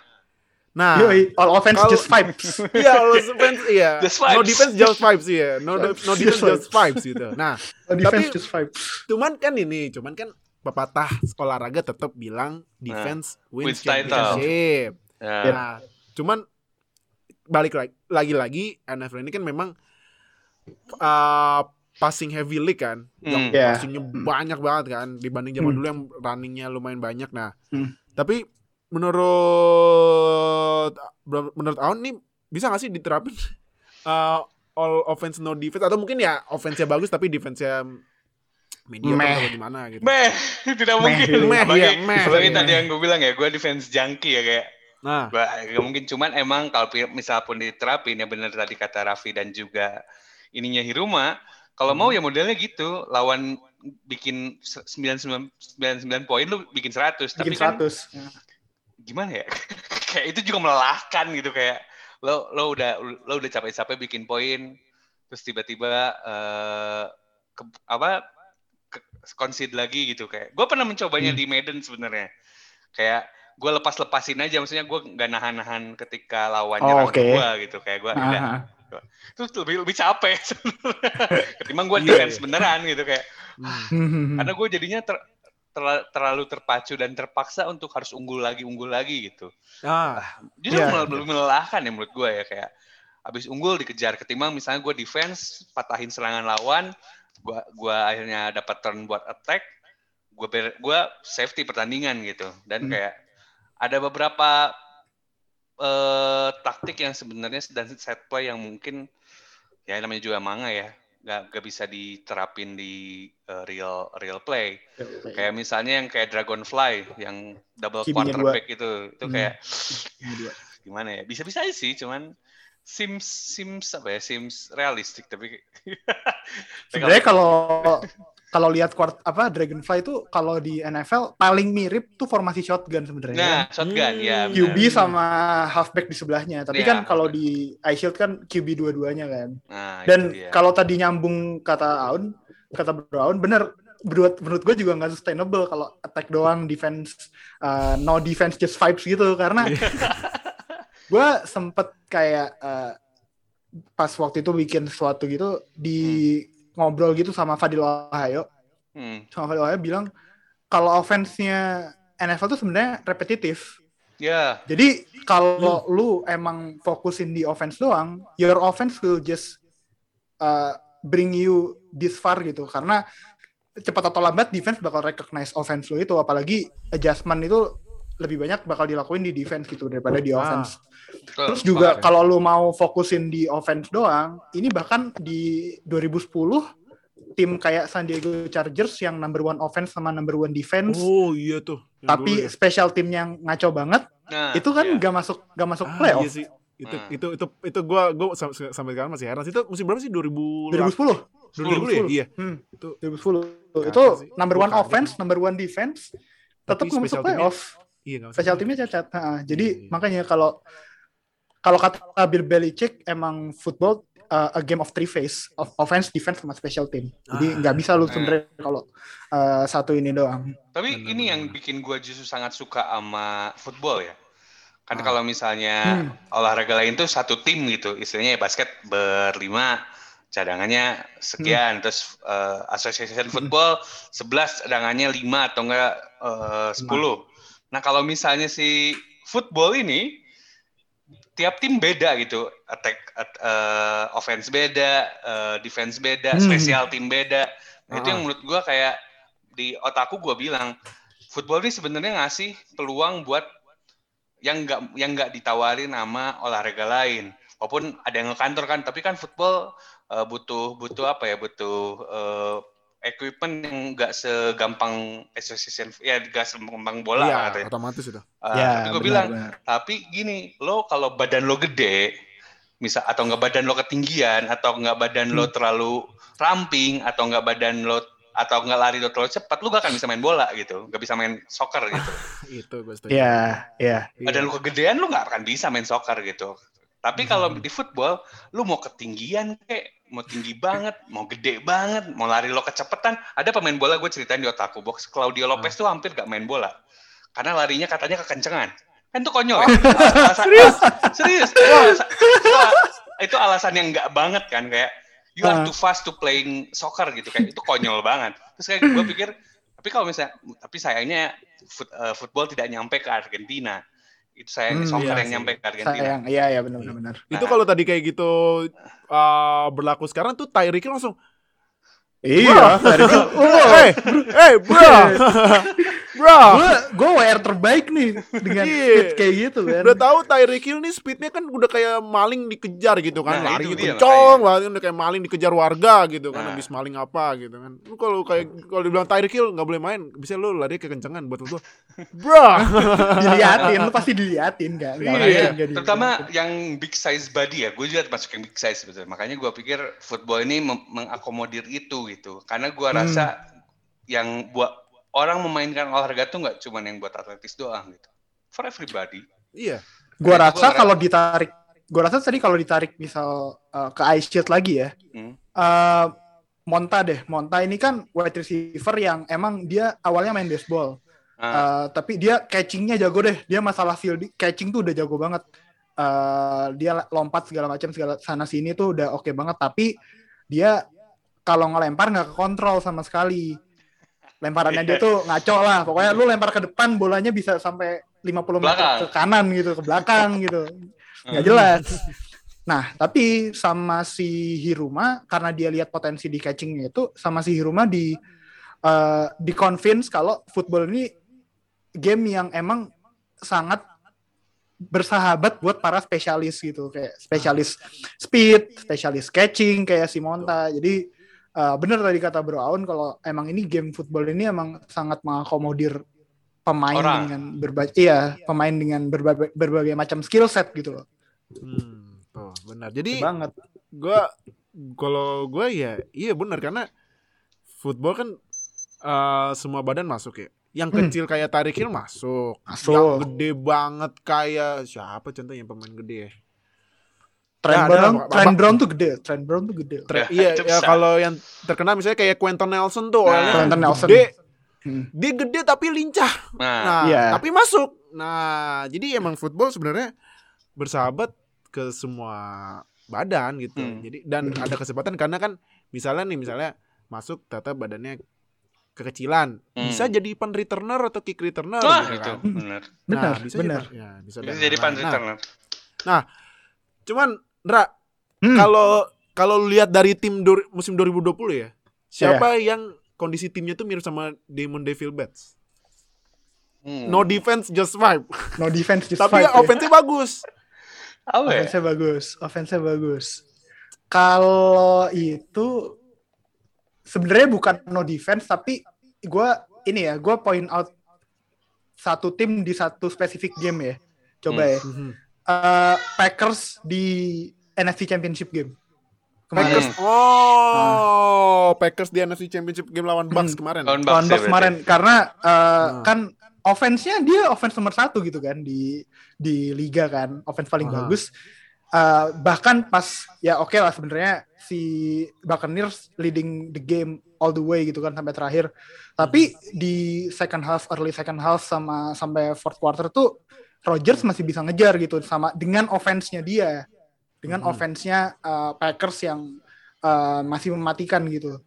Nah, Yoi, all offense kalau- just vibes. Iya, all offense iya. Just No defense just vibes iya. No, no defense just just vibes gitu. Nah, All defense Tapi- just vibes. cuman kan ini, cuman kan pepatah olahraga tetap bilang defense wins, wins title. championship. Ya. Nah, cuman balik lagi lagi-lagi NFL ini kan memang uh, passing heavy league kan, yang Hmm. Yeah. passingnya banyak banget kan dibanding zaman Hmm. dulu yang runningnya lumayan banyak. Nah, Hmm. tapi menurut menurut Aon nih bisa gak sih diterapin uh, all offense no defense atau mungkin ya offense-nya bagus tapi defense-nya mediocre Meh. atau gimana gitu. Meh, tidak mungkin. Meh, Sebagai, iya, meh. sebagai Meh. tadi yang gue bilang ya, gue defense junkie ya kayak. Nah, Gua, gak mungkin cuman emang kalau misal pun diterapin ya benar tadi kata Raffi dan juga ininya Hiruma, kalau mau Hmm. ya modelnya gitu, lawan bikin se- 99 99 poin lu bikin 100, tapi Bikin kan 100. Gimana ya? kayak itu juga melelahkan gitu kayak lo lo udah lo udah capek-capek bikin poin terus tiba-tiba eh ke- apa ke, concede lagi gitu kayak gue pernah mencobanya Hmm. di Medan sebenarnya kayak gue lepas-lepasin aja maksudnya gue nggak nahan-nahan ketika lawan Oh, nyerang oke. gue gitu kayak gue udah Ah, terus lebih lebih capek ketimbang gue Iya, defense iya. beneran gitu kayak hmm. hmm. karena gue jadinya ter- terlalu terpacu dan terpaksa untuk harus unggul lagi unggul lagi gitu ah, justru Iya. malah lebih melelahkan ya menurut gue ya kayak abis unggul dikejar ketimbang misalnya gue defense patahin serangan lawan gue gua akhirnya dapat turn buat attack gue gue safety pertandingan gitu dan Hmm. kayak ada beberapa eh, taktik yang sebenarnya dan set play yang mungkin ya namanya juga manga ya nggak nggak bisa diterapin di eh, real real play. Kayak misalnya yang kayak Dragonfly yang double Kibinya quarterback itu itu Hmm. kayak gimana ya? Bisa-bisa aja sih cuman sims sims apa ya? Sims realistik tapi Sebenarnya kalau kalau lihat quart apa Dragonfly itu kalau di NFL paling mirip tuh formasi shotgun sebenarnya. nah shotgun Hmm. ya benar. QB sama halfback di sebelahnya. Tapi Iya, kan kalau di ice shield kan QB dua-duanya kan. nah, Dan kalau tadi nyambung kata Aun, kata Bro Aun bener menurut menurut gue juga nggak sustainable kalau attack doang defense uh, no defense just vibes gitu karena gue sempet kayak uh, pas waktu itu bikin sesuatu gitu di ngobrol gitu sama Fadil Ohio Hmm. sama Fadil Ohio bilang kalau offense-nya NFL tuh sebenarnya repetitif ya jadi kalau lu emang fokusin di offense doang, your offense will just uh, bring you this far gitu. Karena cepat atau lambat defense bakal recognize offense lu itu, apalagi adjustment itu lebih banyak bakal dilakuin di defense gitu daripada di Ah. offense. Betul, Terus juga kalau lu mau fokusin di offense doang, ini bahkan di 2010 tim kayak San Diego Chargers yang number one offense sama number one defense, oh iya tuh. Yang tapi dulu ya. special team yang ngaco banget Nah, itu kan iya. gak masuk gak masuk Ah, playoff iya sih. Itu Hmm. itu itu itu gua gua sam- sampai sekarang masih heran. Itu musim berapa sih 2000 2010 2010 ya? Iya. hmm, Itu 2010 Kacau itu number one offense number one defense tetap masuk playoff iya enggak special teamnya cacat Nah, jadi Iya, iya. makanya kalau kalau kata Bill Belichick emang football uh, a game of three phase of offense defense sama special team jadi Ah. nggak bisa lu Eh. sebenarnya kalau uh, satu ini doang Tapi Benar, ini yang bikin gue justru sangat suka sama football ya. Kan Ah. kalau misalnya Hmm. olahraga lain tuh satu tim gitu, istilahnya ya basket berlima, cadangannya sekian, terus eh, association football 11 cadangannya 5 atau enggak eh, 10. Nah, kalau misalnya si football ini tiap tim beda gitu, attack at- eh, offense beda, eh, defense beda, Hmm. special team beda. Nah, itu Ah. yang menurut gua kayak di otakku gua bilang football ini sebenarnya ngasih peluang buat yang nggak yang nggak ditawarin nama olahraga lain. Walaupun ada yang ngekantor kan, tapi kan football eh, butuh butuh apa ya? Butuh eh, equipment yang nggak segampang association ya nggak segampang bola Iya, katanya. otomatis sudah. Eh, ya tapi gue benar, bilang benar. tapi gini, lo kalau badan lo gede, misal atau nggak badan lo ketinggian, atau nggak badan lo Hmm. terlalu ramping, atau nggak badan lo atau nggak lari lo terlalu cepat, lo gak akan bisa main bola gitu, nggak bisa main soccer gitu. Itu gue setuju. ya ya Iya. Badan lo kegedean, lo nggak akan bisa main soccer gitu. Tapi kalau Hmm. di football, lo mau ketinggian kayak mau tinggi banget, mau gede banget, mau lari lo kecepetan. Ada pemain bola gue ceritain di otakku box, Claudio Lopez Ah. tuh hampir gak main bola. Karena larinya katanya kekencengan. Kan itu konyol ya. Alasan, serius? Serius. Itu alasan, itu, itu alasan yang nggak banget kan kayak you are Ah. too fast to playing soccer gitu kayak itu konyol banget. Terus kayak gue pikir Tapi kalau misalnya, tapi sayangnya foot- eh, football tidak nyampe ke Argentina. Itu sayang Hmm, soccer iya yang sih. nyampe ke Argentina. Sayang, iya iya benar benar benar. Itu Nah. kalau tadi kayak gitu uh, berlaku sekarang tuh Tyreek langsung Iya. Hey, hey, bro. bro. Gue gue WR terbaik nih dengan Iya. speed kayak gitu kan. Udah tahu Tyreek Hill nih speednya kan udah kayak maling dikejar gitu kan. Nah, Lari kencong banget udah kayak maling dikejar warga gitu kan. Nah. Habis maling apa gitu kan. Lu kalau kayak kalau dibilang Tyreek Hill nggak boleh main, bisa lu lari kekencangan buat lu. Bro. diliatin, lu pasti diliatin kan. Iya. Terutama yang big size body ya, gue juga termasuk yang big size sebetulnya. Makanya gue pikir football ini mengakomodir itu gitu. Karena gue Hmm. rasa yang buat orang memainkan olahraga tuh nggak cuma yang buat atletis doang gitu. For everybody. iya. Gua Nah, itu rasa gua kalau ditarik, gua rasa tadi kalau ditarik misal uh, ke ice shield lagi ya, Hmm. uh, Monta deh, Monta ini kan wide receiver yang emang dia awalnya main baseball, Uh, tapi dia catchingnya jago deh, dia masalah field catching tuh udah jago banget. Uh, dia lompat segala macam segala sana sini tuh udah oke banget, tapi dia kalau ngelempar nggak kekontrol sama sekali. Lemparannya dia tuh ngaco lah. Pokoknya lu lempar ke depan bolanya bisa sampai 50 meter Belakang. ke kanan gitu, ke belakang gitu. Nggak Hmm. jelas. Nah, tapi sama si Hiruma karena dia lihat potensi di catchingnya itu sama si Hiruma di eh, di convince kalau football ini game yang emang sangat bersahabat buat para spesialis gitu kayak spesialis speed, spesialis catching kayak si Monta. Jadi eh, bener tadi kata Bro Aun kalau emang ini game football ini emang sangat mengakomodir pemain Orang. dengan berbagai iya, pemain dengan berbagai, berbagai macam skill set gitu loh. Hmm, tuh, benar. Jadi banget. gua kalau gua ya iya benar karena football kan eh, semua badan masuk ya. Yang Hmm. kecil kayak Hill masuk. Masuk. Yang gede banget kayak siapa contohnya yang pemain gede ya? Trent ada Brown, lah, Trent Brown tuh gede, Trent Brown tuh gede. Ya, iya, ya kalau yang terkenal misalnya kayak Quentin Nelson tuh, Nah, orangnya Quentin Nelson. gede, Hmm. dia gede tapi lincah. Nah, Nah, Iya. tapi masuk. Nah, jadi emang football sebenarnya bersahabat ke semua badan gitu. Hmm. Jadi dan ada kesempatan karena kan misalnya nih misalnya masuk ternyata badannya kekecilan, Hmm. bisa jadi punt returner atau kick returner Wah, gitu itu kan. benar. Benar, nah, bisa benar. Jadi, ya, bisa, jadi punt lain-lain. returner. Nah, cuman Ndra, Hmm. kalau kalau lu lihat dari tim dur- musim 2020 ya, siapa yang kondisi timnya tuh mirip sama Damon Devil Bats? Hmm. No defense just vibe. No defense just Tapi fight. ya. offense bagus. Apa ya? Offense-nya bagus, offense-nya bagus. Kalau itu sebenarnya bukan no defense tapi gue ini ya, gue point out satu tim di satu spesifik game ya. Coba Hmm. ya. Eh, Packers di NFC Championship game. Kemarin. Packers. Oh, Packers di NFC Championship game lawan Bucks Hmm. kemarin. Lawan Lawan Bucks ya Bucks kemarin karena eh, Hmm. kan offense-nya dia offense nomor satu gitu kan di di liga kan offense paling Aha. bagus Eh, bahkan pas ya oke lah sebenarnya si Buccaneers leading the game all the way gitu kan sampai terakhir tapi di second half early second half sama sampai fourth quarter tuh Rodgers masih bisa ngejar gitu sama dengan offense-nya dia dengan Mhm. offense-nya eh, Packers yang eh, masih mematikan gitu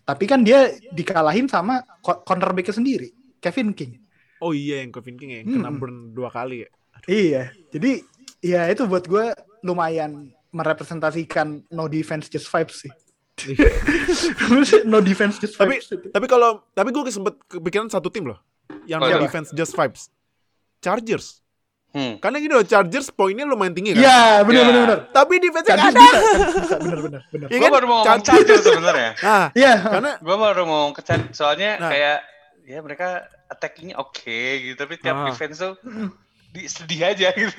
tapi kan dia dikalahin sama co- cornerback sendiri Kevin King Oh iya yang Kevin King ya, yang kena Hmm. burn dua kali ya. Iya, jadi ya itu buat gue lumayan merepresentasikan no defense just vibes sih. no defense just Tapi vibes. itu. tapi kalau tapi gue sempet kepikiran satu tim loh yang Oh, no defense just vibes. Chargers. Hmm. Karena gini loh, Chargers poinnya lumayan tinggi kan. Iya, benar Ya. benar benar. Tapi defense-nya Chargers nggak ada. bisa, Chargers bisa, benar benar benar. Iya Gue kan? baru mau ngomong Chargers. Sebenarnya. Nah, Iya, karena Gue baru mau ngomong ke Chargers soalnya Nah. kayak ya mereka attackingnya oke gitu, tapi tiap Ah. defense tuh di, sedih aja gitu.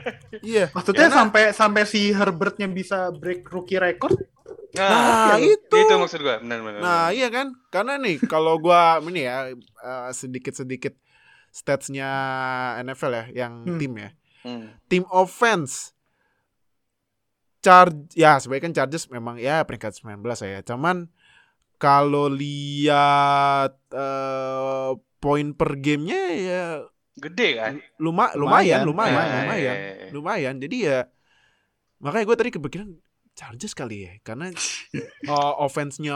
iya. maksudnya Karena- sampai sampai si Herbertnya bisa break rookie record. Nah, Iya, itu. itu maksud gue, benar-benar. Nah, iya kan? Karena nih kalau gua ini ya eh, sedikit-sedikit statsnya NFL ya yang Hmm. tim ya. Hmm. Tim offense Charge ya sebenarnya kan Chargers memang ya peringkat 19 ya. Cuman kalau lihat eh, poin per gamenya ya Gede kan? luma, lumayan, Lumayan, lumayan, lumayan. lumayan, iya. lumayan. Jadi ya makanya gue tadi kepikiran Chargers kali ya karena uh, offense-nya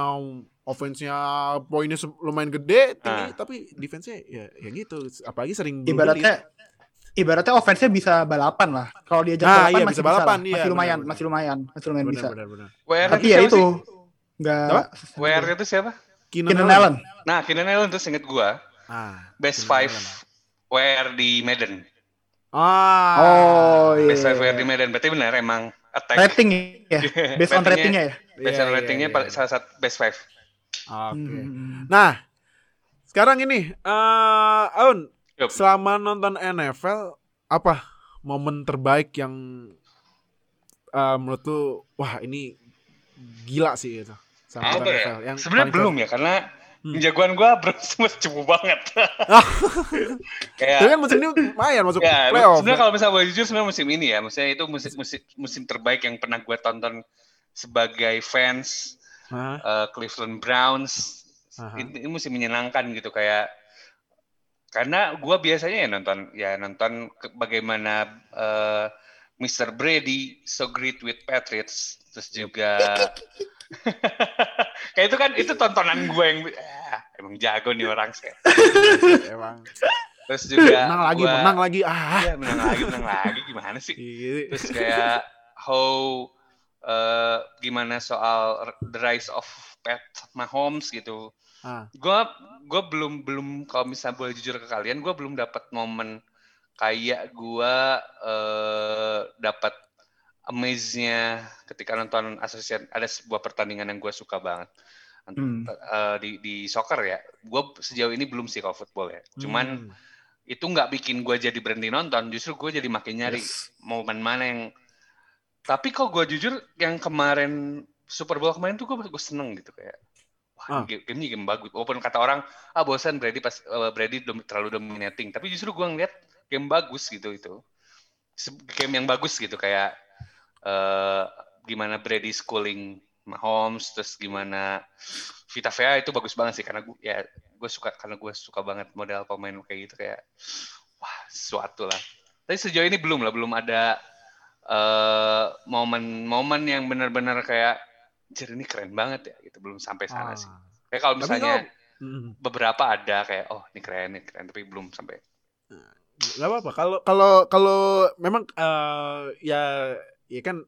offense-nya poinnya lumayan gede tinggi Ah. tapi defense-nya ya ya gitu apalagi sering blue Ibaratnya ibaratnya offense-nya bisa balapan lah. Kalau diajak Nah, balapan iya, masih bisa balapan, lah. iya, masih lumayan, masih lumayan, masih lumayan benar, bisa. benar, benar. WR Tapi itu ya siapa itu sih? enggak Apa? WR itu siapa? Keenan Keenan Allen. Allen. Nah, Keenan Allen tuh inget gua. Ah, Best Keenan five Allen. WR di Madden. Ah. Oh, iya. Best five WR di Madden. Berarti benar emang attack. Rating ya. Based on ratingnya ya. Best Iya, on iya, ratingnya iya. paling- salah satu best five. Oke. Hmm. Nah, sekarang ini eh Aun, Yup. selama nonton NFL apa momen terbaik yang eh, menurut lu wah ini gila sih itu sama Apa nonton ya? NFL yang Sebenarnya belum ya karena Hmm. jagoan gua bro semua cepu banget. Kayak Tapi kan musim ini lumayan masuk Ya, playoff. sebenarnya kalau misalnya jujur sebenarnya musim ini ya, maksudnya itu musim musim, musim terbaik yang pernah gue tonton sebagai fans Hah? eh, Cleveland Browns. Aha. Ini, ini musim menyenangkan gitu kayak karena gue biasanya ya nonton ya nonton ke- bagaimana eh, Mr. Brady so great with Patriots terus juga kayak itu kan itu tontonan gue yang ah, emang jago nih orang sih. Emang Terus juga menang lagi, gua- menang lagi. Ah. Iya, menang lagi, menang lagi gimana sih? Gitu. Terus kayak how eh, gimana soal the rise of Pat Mahomes gitu. Ah. Gua gua belum belum kalau misalnya boleh jujur ke kalian, gua belum dapat momen kayak gua eh dapat amaze-nya ketika nonton Association ada sebuah pertandingan yang gua suka banget. Hmm. Eh, di di soccer ya. Gua sejauh ini belum sih kalau football ya. Cuman Hmm. itu nggak bikin gue jadi berhenti nonton justru gue jadi makin nyari Yes. momen mana yang tapi kok gue jujur yang kemarin Super Bowl kemarin tuh gue gue seneng gitu kayak Ah. wah game game game bagus. Walaupun kata orang ah bosan Brady pas eh, Brady dom- terlalu dominating. Tapi justru gue ngeliat game bagus gitu itu. Game yang bagus gitu kayak eh gimana Brady schooling Mahomes terus gimana Vita Vea itu bagus banget sih karena gue ya gue suka karena gue suka banget model pemain kayak gitu kayak wah sesuatu lah. Tapi sejauh ini belum lah belum ada eh, momen-momen yang benar-benar kayak Jer ini keren banget ya gitu belum sampai sana sih Ah. kayak kalau misalnya Hmm. beberapa ada kayak oh ini keren ini keren tapi belum sampai Gak apa-apa. Kalau kalau kalau memang eh, ya ya kan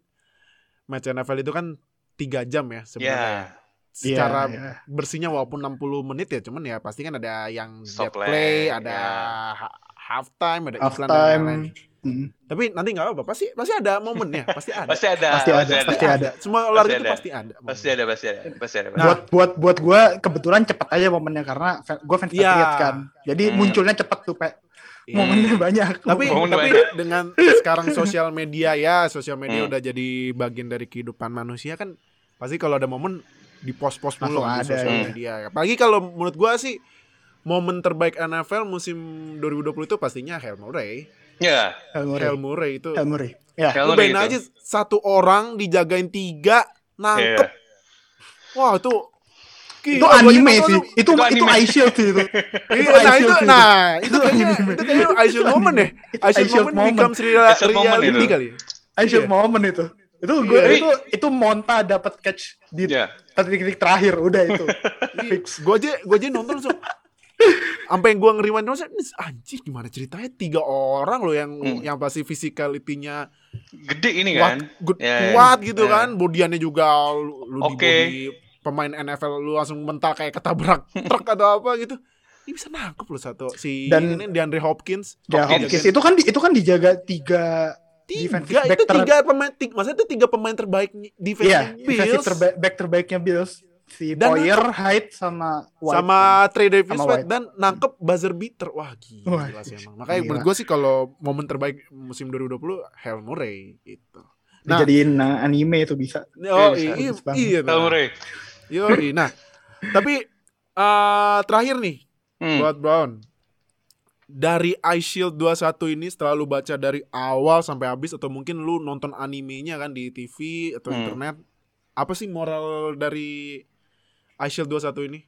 match NFL itu kan tiga jam ya sebenarnya. ya Secara Iya, iya. bersihnya walaupun 60 menit ya, cuman ya pasti kan ada yang Stop dead play, play, ada ya. ha- half time, ada Half iklan dan time. lain-lain. Hmm. Tapi nanti nggak apa-apa, pasti pasti ada momennya, pasti ada. pasti ada Pasti ada, pasti ada. Semua olahraga itu ada. pasti ada. pasti ada pasti ada pasti ada Nah. buat buat buat gue kebetulan cepet aja momennya karena gue fans Iya. Patriots kan. Jadi Hmm. munculnya cepet tuh Pak. Iya. Momennya banyak. tapi Momen tapi banyak. dengan sekarang sosial media ya sosial media Hmm. udah jadi bagian dari kehidupan manusia kan pasti kalau ada momen di post-post dulu Langsung di ada, sosial ya. media apalagi kalau menurut gua sih momen terbaik NFL musim 2020 itu pastinya Hail Murray ya Hail Murray. Hail Murray itu Hail Murray. Ya. Lu Murray bayangin itu. aja satu orang dijagain tiga nangkep Iya. wah itu Itu gila, gua anime sih. Itu Itu itu anime. Ice Shield sih itu. Iya, Itu nah Ice itu, Shield nah itu Itu kayaknya itu kayaknya I Shield moment ya. I Ice Shield Shield moment moment. becomes real, Ice Shield moment reality itu. kali. Ice Shield Iya. moment itu. Itu gue Iya. itu itu Monta dapat catch di ya titik-titik terakhir udah itu. Fix. Gue aja gue aja nonton langsung sampai gue ngeriwan ini anjir gimana ceritanya tiga orang loh yang Hmm. yang pasti physicality-nya gede ini kuat, kan good- Ya, ya. kuat gitu Ya. kan bodiannya juga lu, lu di Oke. body pemain NFL lu langsung mental kayak ketabrak truk atau apa gitu ini bisa nangkep loh satu si Dan- ini DeAndre Hopkins Ya Hopkins. Hopkins itu kan di- itu kan dijaga tiga tiga defensive back itu tiga pemain tiga maksudnya itu tiga pemain terbaik defense Iya, defensive Bills terbaik back terbaiknya Bills. Si Dan Poyer, Hyde sama White. sama Trey Davis Sama White White. dan nangkep buzzer beater wah gila Wah, sih emang makanya gila. menurut gue sih kalau momen terbaik musim 2020 Hail Murray gitu Nah. dijadiin uh, anime itu bisa. oh bisa. iya banget. iya Hail nah. Murray Yoi. nah tapi eh, terakhir nih Hmm. buat Brown dari Ice Shield 21 ini setelah lu baca dari awal sampai habis atau mungkin lu nonton animenya kan di TV atau Hmm. internet apa sih moral dari Ice Shield 21 ini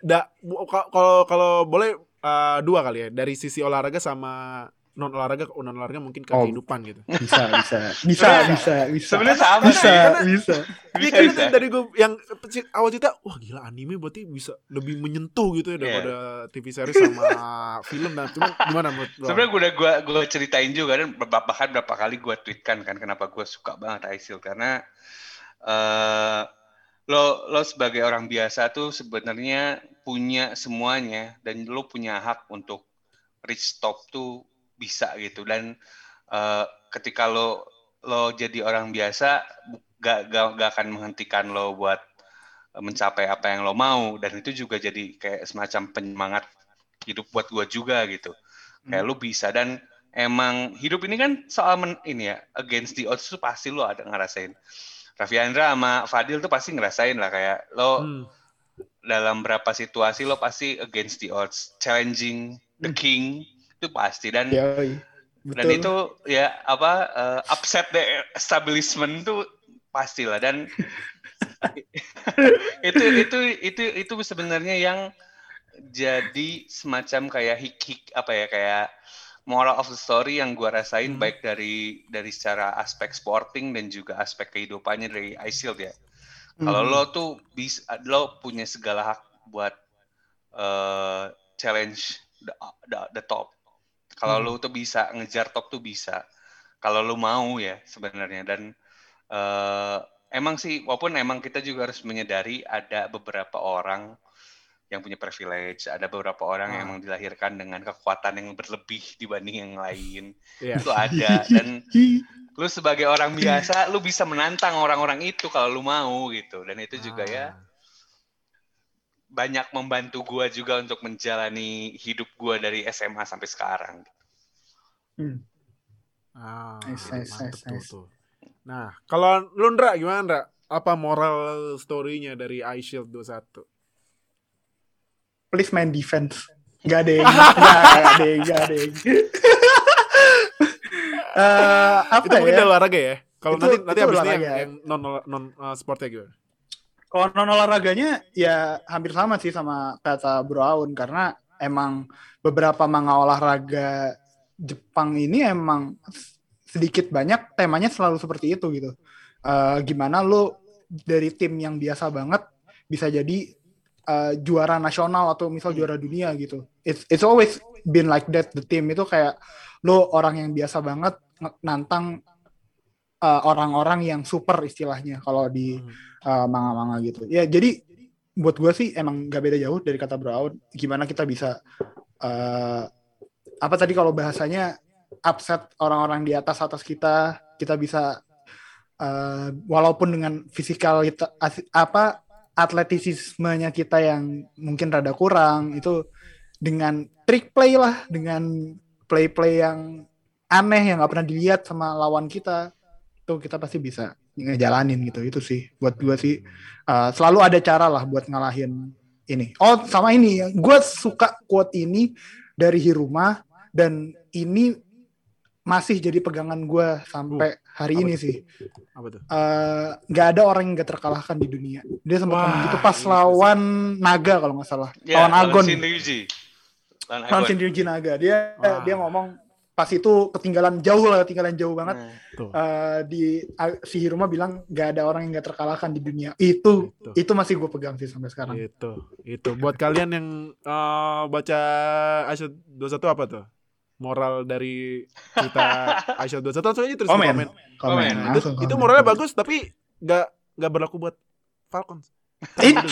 da kalau kalau boleh eh, dua kali ya dari sisi olahraga sama non olahraga non olahraga mungkin ke Oh. kehidupan gitu. Bisa, bisa, bisa, Sebenarnya- bisa, bisa. Sebenarnya sama Bisa, sih. bisa. Iya Bisa, kan bisa. itu dari gue yang awal cerita, wah gila anime berarti bisa lebih menyentuh gitu ya Iya. daripada TV series sama film. Nah, cuman gimana menurut lo? Sebenarnya gue udah gue gue ceritain juga dan beberapa bahkan berapa kali gue tweetkan kan kenapa gue suka banget Aisil karena eh lo lo sebagai orang biasa tuh sebenarnya punya semuanya dan lo punya hak untuk reach top tuh bisa gitu. Dan eh, ketika lo lo jadi orang biasa gak, gak, gak akan menghentikan lo buat eh, mencapai apa yang lo mau. Dan itu juga jadi kayak semacam penyemangat hidup buat gue juga gitu. Kayak lu bisa. Dan emang hidup ini kan soal men, ini ya against the odds tuh pasti lu ada ngerasain Raffi Andra sama Fadil tuh pasti ngerasain lah kayak lo Hmm. dalam berapa situasi lo pasti against the odds challenging the king itu pasti dan Yoi. dan Betul. itu ya apa eh, upset the establishment tuh pastilah dan itu itu itu itu sebenarnya yang jadi semacam kayak hik hik apa ya kayak moral of the story yang gua rasain Hmm. baik dari dari secara aspek sporting dan juga aspek kehidupannya dari iShield ya. Kalau Hmm. lo tuh bisa lo punya segala hak buat eh, challenge the, the, the top. Kalau Hmm. lo tuh bisa ngejar top tuh bisa. Kalau lo mau ya sebenarnya dan eh, emang sih walaupun emang kita juga harus menyadari ada beberapa orang yang punya privilege, ada beberapa orang yang Ah. emang dilahirkan dengan kekuatan yang berlebih dibanding yang lain. Iya. Itu ada dan lu sebagai orang biasa lu bisa menantang orang-orang itu kalau lu mau gitu dan itu juga ya Ah. banyak membantu gua juga untuk menjalani hidup gua dari SMA sampai sekarang Hmm. Ah, Nice, nice, mantep nice, tuh, nice. tuh. Nah, kalau lu Ndra gimana Ndra? Apa moral story-nya dari iShield 21? Please main defense. Gak ada yang, gak ada yang, gak ada yang. Eh, apa itu mungkin ya? dari olahraga ya? Kalau nanti nanti abis ini yang, olahraga. yang non non uh, sportnya gimana? Kalau non olahraganya ya hampir sama sih sama kata Bro Aun karena emang beberapa manga olahraga Jepang ini emang sedikit banyak temanya selalu seperti itu gitu. Eh, gimana lu dari tim yang biasa banget bisa jadi eh, juara nasional atau misal juara dunia gitu. It's it's always been like that the team itu kayak lu orang yang biasa banget nge- nantang eh, orang-orang yang super istilahnya kalau di Hmm. uh, manga-manga gitu. Ya jadi buat gue sih emang gak beda jauh dari kata Brown. Gimana kita bisa uh, apa tadi kalau bahasanya upset orang-orang di atas atas kita, kita bisa uh, walaupun dengan fisikal kita apa atletisismenya kita yang mungkin rada kurang itu dengan trick play lah, dengan play-play yang aneh yang nggak pernah dilihat sama lawan kita itu kita pasti bisa ngejalanin gitu. Itu sih buat gue sih uh, selalu ada cara lah buat ngalahin ini. Oh sama ini gue suka quote ini dari Hiruma dan ini masih jadi pegangan gue sampai hari apa ini tuh? sih Apa tuh? Eh, nggak ada orang yang gak terkalahkan di dunia dia sempat Wah, ngomong gitu pas sih. lawan Naga kalau nggak salah ya lawan Agon Shin Ryuji lawan Shinryuji Naga dia Wah. dia ngomong pas itu ketinggalan jauh lah ketinggalan jauh banget Nah, Tuh. Eh, di a- si Hiruma bilang gak ada orang yang gak terkalahkan di dunia itu Itu. itu masih gue pegang sih sampai sekarang Itu, itu. Buat kalian yang uh, baca Aisyah 21 apa tuh? Moral dari kita Aisyah 21 langsung aja terus komen komen. komen, Komen. Itu, langsung itu komen. moralnya bagus tapi nggak nggak berlaku buat Falcons. Ih,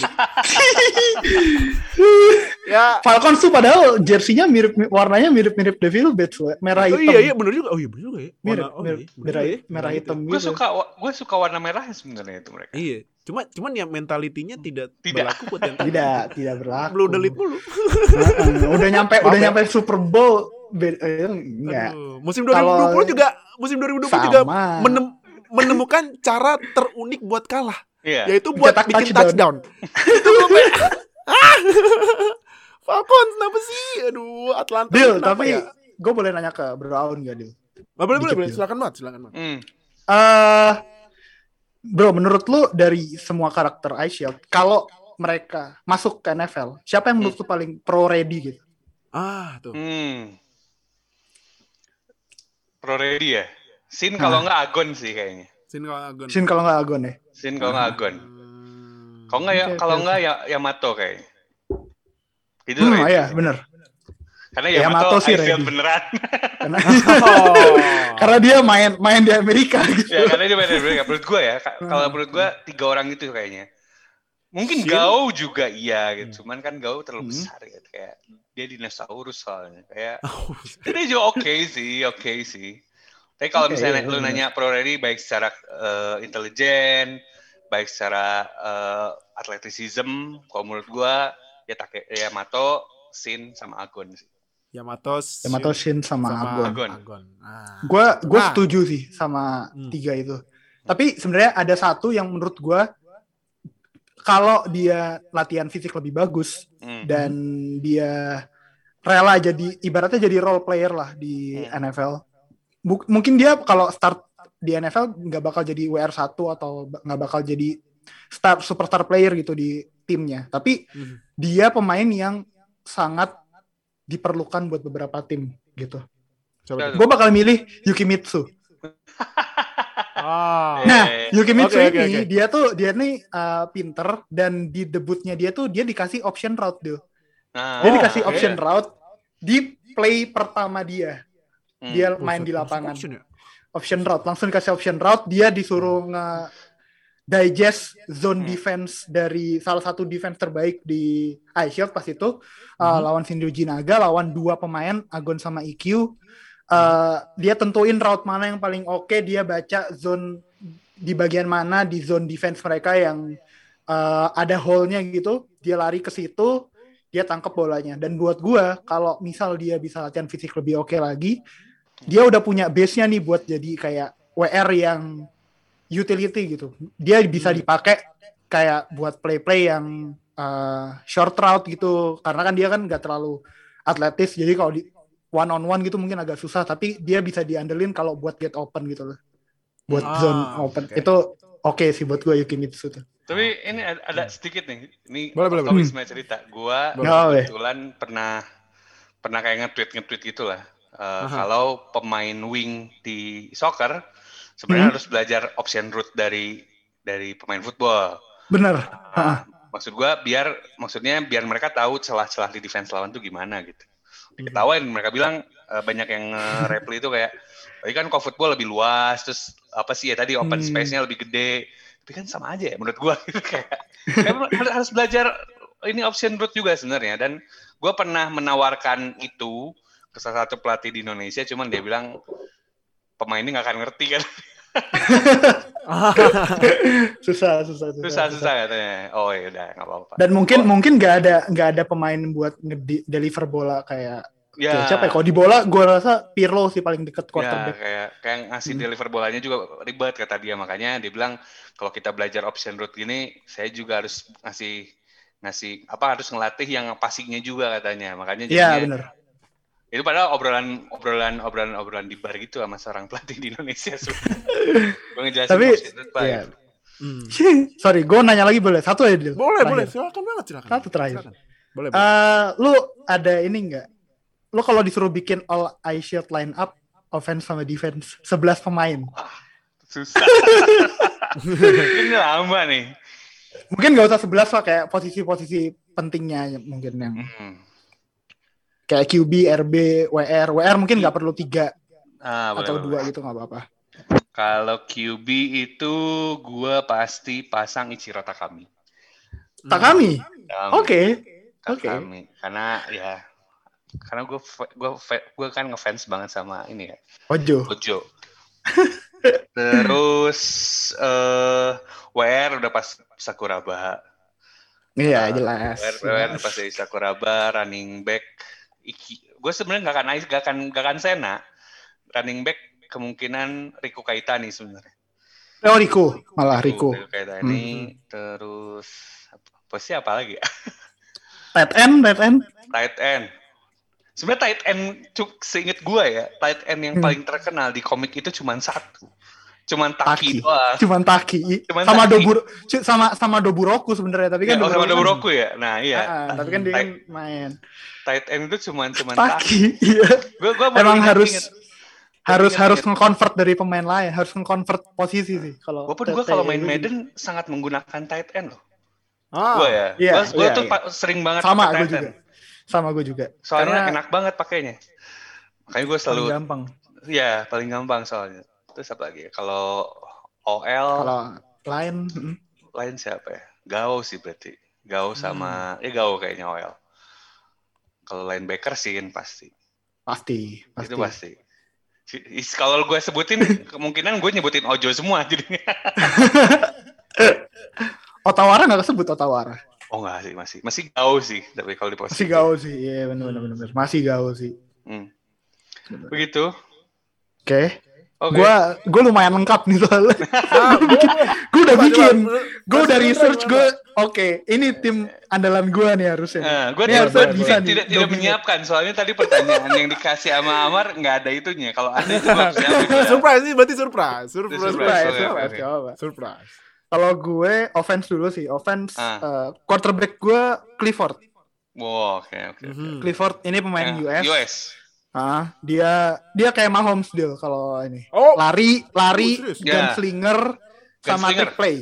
Ya. Falcons tuh padahal jersinya mirip warnanya mirip-mirip Devil Bats loh, merah Oh hitam iya iya bener juga. Oh iya bener juga ya. mirip, Warna- oh, mirip iya, merah, juga ya. merah hitam gue gitu suka gue suka warna merah sebenarnya itu mereka Iya. Cuma cuman ya mentalitinya tidak, Tidak. berlaku buat yang tidak tidak berlaku Belum delit mulu. Udah nyampe udah ya. nyampe Super Bowl be- eh, enggak Aduh, musim Kalau- 2020 juga musim 2020 juga sama menem- menemukan cara terunik buat kalah, iya yaitu buat Cetak bikin touchdown. touchdown. Itu ah! Falcons kenapa sih? Aduh, Atlanta. Deal tapi ya? gue boleh nanya ke Brown gak Deal Nggak boleh, boleh, dikit, boleh. Deal. Silakan banget, silakan banget. Hmm. eh bro, menurut lu dari semua karakter Ice Shield, kalau mereka masuk ke NFL, siapa yang menurut lu paling pro ready gitu? Ah, tuh. Hmm. Pro Ready ya. Sin kalau nggak Agon sih kayaknya. Sin kalau Agon. Sin kalau nggak Agon ya. Sin kalau nggak Agon. Hmm. Kalau nggak ya, kalau nggak ya Yamato kayaknya. Itu Hmm, Ready. iya bener. Karena Yamato Yamato, sih Ready. beneran. Karena, Oh. karena dia main main di Amerika gitu. ya karena dia main dari Amerika. Menurut gue ya, Hmm. kalau menurut gue tiga orang itu kayaknya. Mungkin Shin? Gao juga iya gitu. Cuman kan Gao terlalu Hmm. besar ya. Kayak dia dinosaurus soalnya. Kayak Oh, Ini juga oke sih, oke sih. Tapi kalau Oke, misalnya iya, lu bener. nanya pro ready baik secara eh, intelijen, baik secara eh, atletisism, kalau menurut gua ya take ya Mato, Sin sama Agon sih. Yamato, Yamato Shin sama, Agon. Agon. Agon. Ah. Gue gue Nah. setuju sih sama Hmm. tiga itu. Tapi sebenarnya ada satu yang menurut gue kalau dia latihan fisik lebih bagus Hmm. dan dia rela jadi ibaratnya jadi role player lah di Hmm. NFL. Buk- mungkin dia kalau start di NFL nggak bakal jadi WR1 atau ba- nggak bakal jadi star superstar player gitu di timnya. Tapi Hmm. dia pemain yang sangat diperlukan buat beberapa tim gitu. Gue bakal milih Yukimitsu. Ah. Nah, Eh, Yukimitsu oke, oke, ini oke. dia tuh dia nih uh, pinter dan di debutnya dia tuh dia dikasih option route tuh. Nah, Dia Oh, dikasih oke. option route di play pertama dia. hmm. Dia Oh, main di lapangan. option ya? Option route langsung dikasih option route, dia disuruh nge digest zone Hmm. defense dari salah satu defense terbaik di iShield pas itu uh, Mhm. lawan Shinryuji Naga, lawan dua pemain Agon sama IQ. Uh, dia tentuin route mana yang paling oke, dia baca zone di bagian mana di zone defense mereka yang uh, ada hole-nya gitu, dia lari ke situ, dia tangkap bolanya. Dan buat gua kalau misal dia bisa latihan fisik lebih oke lagi, dia udah punya base-nya nih buat jadi kayak WR yang utility gitu. Dia bisa Hmm. dipakai kayak buat play-play yang uh, short route gitu. Karena kan dia kan nggak terlalu atletis, jadi kalau di one on one gitu mungkin agak susah. Tapi dia bisa diandelin kalau buat get open gitu loh. Buat Ah, zone open oke. itu oke sih buat gue Yukimitsu tuh. Tapi ini ada, ada sedikit nih. Ini Boleh, boleh, boleh. sebenarnya cerita. Boleh. kebetulan pernah pernah kayak nge-tweet nge-tweet gitu lah. Uh, Aha. kalau pemain wing di soccer sebenarnya Hmm. harus belajar option route dari dari pemain football. Bener. Nah, maksud gua biar maksudnya biar mereka tahu celah-celah di defense lawan tuh gimana gitu. Diketawain mereka bilang eh, banyak yang reply itu kayak tapi kan kalau football lebih luas terus apa sih ya tadi open Hmm. space-nya lebih gede. Tapi kan sama aja ya menurut gua gitu kayak harus, belajar ini option route juga sebenarnya dan gua pernah menawarkan itu ke salah satu pelatih di Indonesia cuman dia bilang pemain ini nggak akan ngerti kan susah, susah, susah. susah susah katanya oh ya udah nggak apa-apa Dan mungkin mungkin nggak ada nggak ada pemain buat nge-deliver bola kayak kayak siapa ya? Kalau di bola gue rasa Pirlo sih paling deket Ya, quarterback. kayak kayak ngasih Hmm. deliver bolanya juga ribet kata dia makanya dia bilang kalau kita belajar option route gini saya juga harus ngasih ngasih apa harus ngelatih yang passingnya juga katanya makanya Iya jadinya bener. Itu padahal obrolan obrolan obrolan obrolan di bar gitu sama seorang pelatih di Indonesia gue ngejelasin Tapi- iya. Hmm. Sorry, gue nanya lagi boleh satu ya Dil? Boleh, Terakhir. boleh. Silakan banget, silakan. Satu terakhir. Silakan. Boleh, boleh. Eh, lu ada ini nggak? Lu kalau disuruh bikin all eye shield line up, offense sama defense, 11 pemain. susah ini lama nih Mungkin nggak usah 11 lah kayak posisi-posisi pentingnya mungkin yang Hmm. Kayak QB, RB, WR. WR mungkin nggak perlu tiga ah, atau boleh, dua boleh. gitu nggak apa-apa. kalau QB itu gua pasti pasang Ichiro Takami Takami. Oke. Oke. kami karena ya karena gue gue gue kan ngefans banget sama ini ya Ojo. Ojo terus eh WR udah pas Sakuraba Iya Ah, jelas. WR, WR udah pas dari Sakuraba running back gue sebenarnya nggak akan gak akan gak akan Sena running back kemungkinan Riku Kaitani sebenarnya Oh Rico, malah Rico. Riku Kaitani terus apa sih apa lagi ya? Tight end, tight end. tight end. Sebenarnya tight end, cuk, seinget gue ya, tight end yang Hmm. paling terkenal di komik itu cuma satu. Cuman Taki, Taki. doang. Cuman Taki. Cuman sama Taki. Dobur sama sama Doburoku sebenarnya, tapi Ya, kan oh, sama kan- Dobroku ya? Nah iya, Ah, tapi kan dia kan Tight- main. tight end itu cuman cuman Taki. Taki. Iya. Gue gue Emang harus harus Ingat, harus ingat. nge-convert dari pemain lain, harus nge-convert posisi sih kalau Gue pun gue TTE kalau main Madden sangat menggunakan tight end loh. Ah, Gue ya. Iya, gue iya, tuh iya. sering banget sama tight juga. end. Sama gue juga. Soalnya Karena enak banget pakainya. Makanya gue paling selalu gampang. ya paling gampang soalnya. Terus apa lagi? Kalau OL Kalau lain mm, lain siapa ya? Gao sih berarti. Gao sama ya Gao kayaknya OL. Kalau linebacker sih kan pasti. pasti, pasti. Itu pasti. Kalau gue sebutin kemungkinan gue nyebutin Ojo semua jadinya. Otawara nggak kesebut Otawara. Oh enggak sih masih masih Gao sih tapi kalau di posisi. Masih gaul sih. Iya benar benar benar. Masih gaul sih. Hmm. Begitu. Oke. Gua gua lumayan lengkap nih soalnya. Ah, gua- gua udah Coba, bikin. Gue udah research gue. Oke, ini tim andalan gua nih harusnya. Nah, gue Ini tidak, harusnya tidak, bisa tidak, tidak menyiapkan soalnya tadi pertanyaan yang dikasih sama Amar nggak ada itunya. Kalau ada itu gue ya. surprise ini berarti surprise. Surprise. Surprise. Surprise, surprise, apa-apa. Surprise. Kalau gue offense dulu sih, offense Ah. eh, quarterback gue Clifford. Wow, oke oke. oke. Mhm. Clifford ini pemain Eh, US. US. Ah, dia dia kayak Mahomes deal kalau ini. Oh, Lari, lari, Oh, serius? Ya. gunslinger sama Gunslinger. trick play.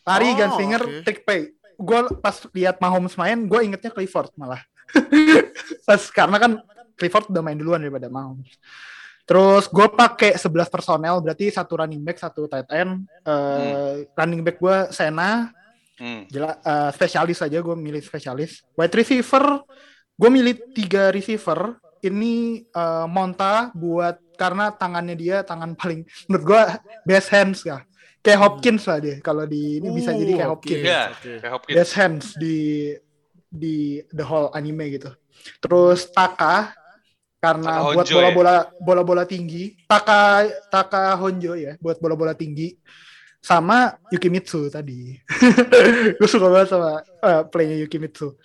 Lari, Oh, gunslinger, oke. trick play. Gue pas lihat Mahomes main, gue ingetnya Clifford malah. pas karena kan Clifford udah main duluan daripada Mahomes. Terus gue pakai 11 personel, berarti satu running back, satu tight end. Eh, Running back gue Sena, Hmm. Jelas eh, spesialis aja gue milih spesialis. Wide receiver gue milih tiga receiver. Ini eh, Monta buat karena tangannya dia tangan paling menurut gue best hands ya. Kayak Hopkins lah dia kalau di ini bisa jadi kayak Uh, Hopkins. kayak Hopkins. Best hands di di the whole anime gitu. Terus Taka karena Taka buat bola-bola bola-bola tinggi. Taka Taka Honjo ya buat bola-bola tinggi. Sama Yukimitsu tadi. gue suka banget sama uh, playnya Yukimitsu.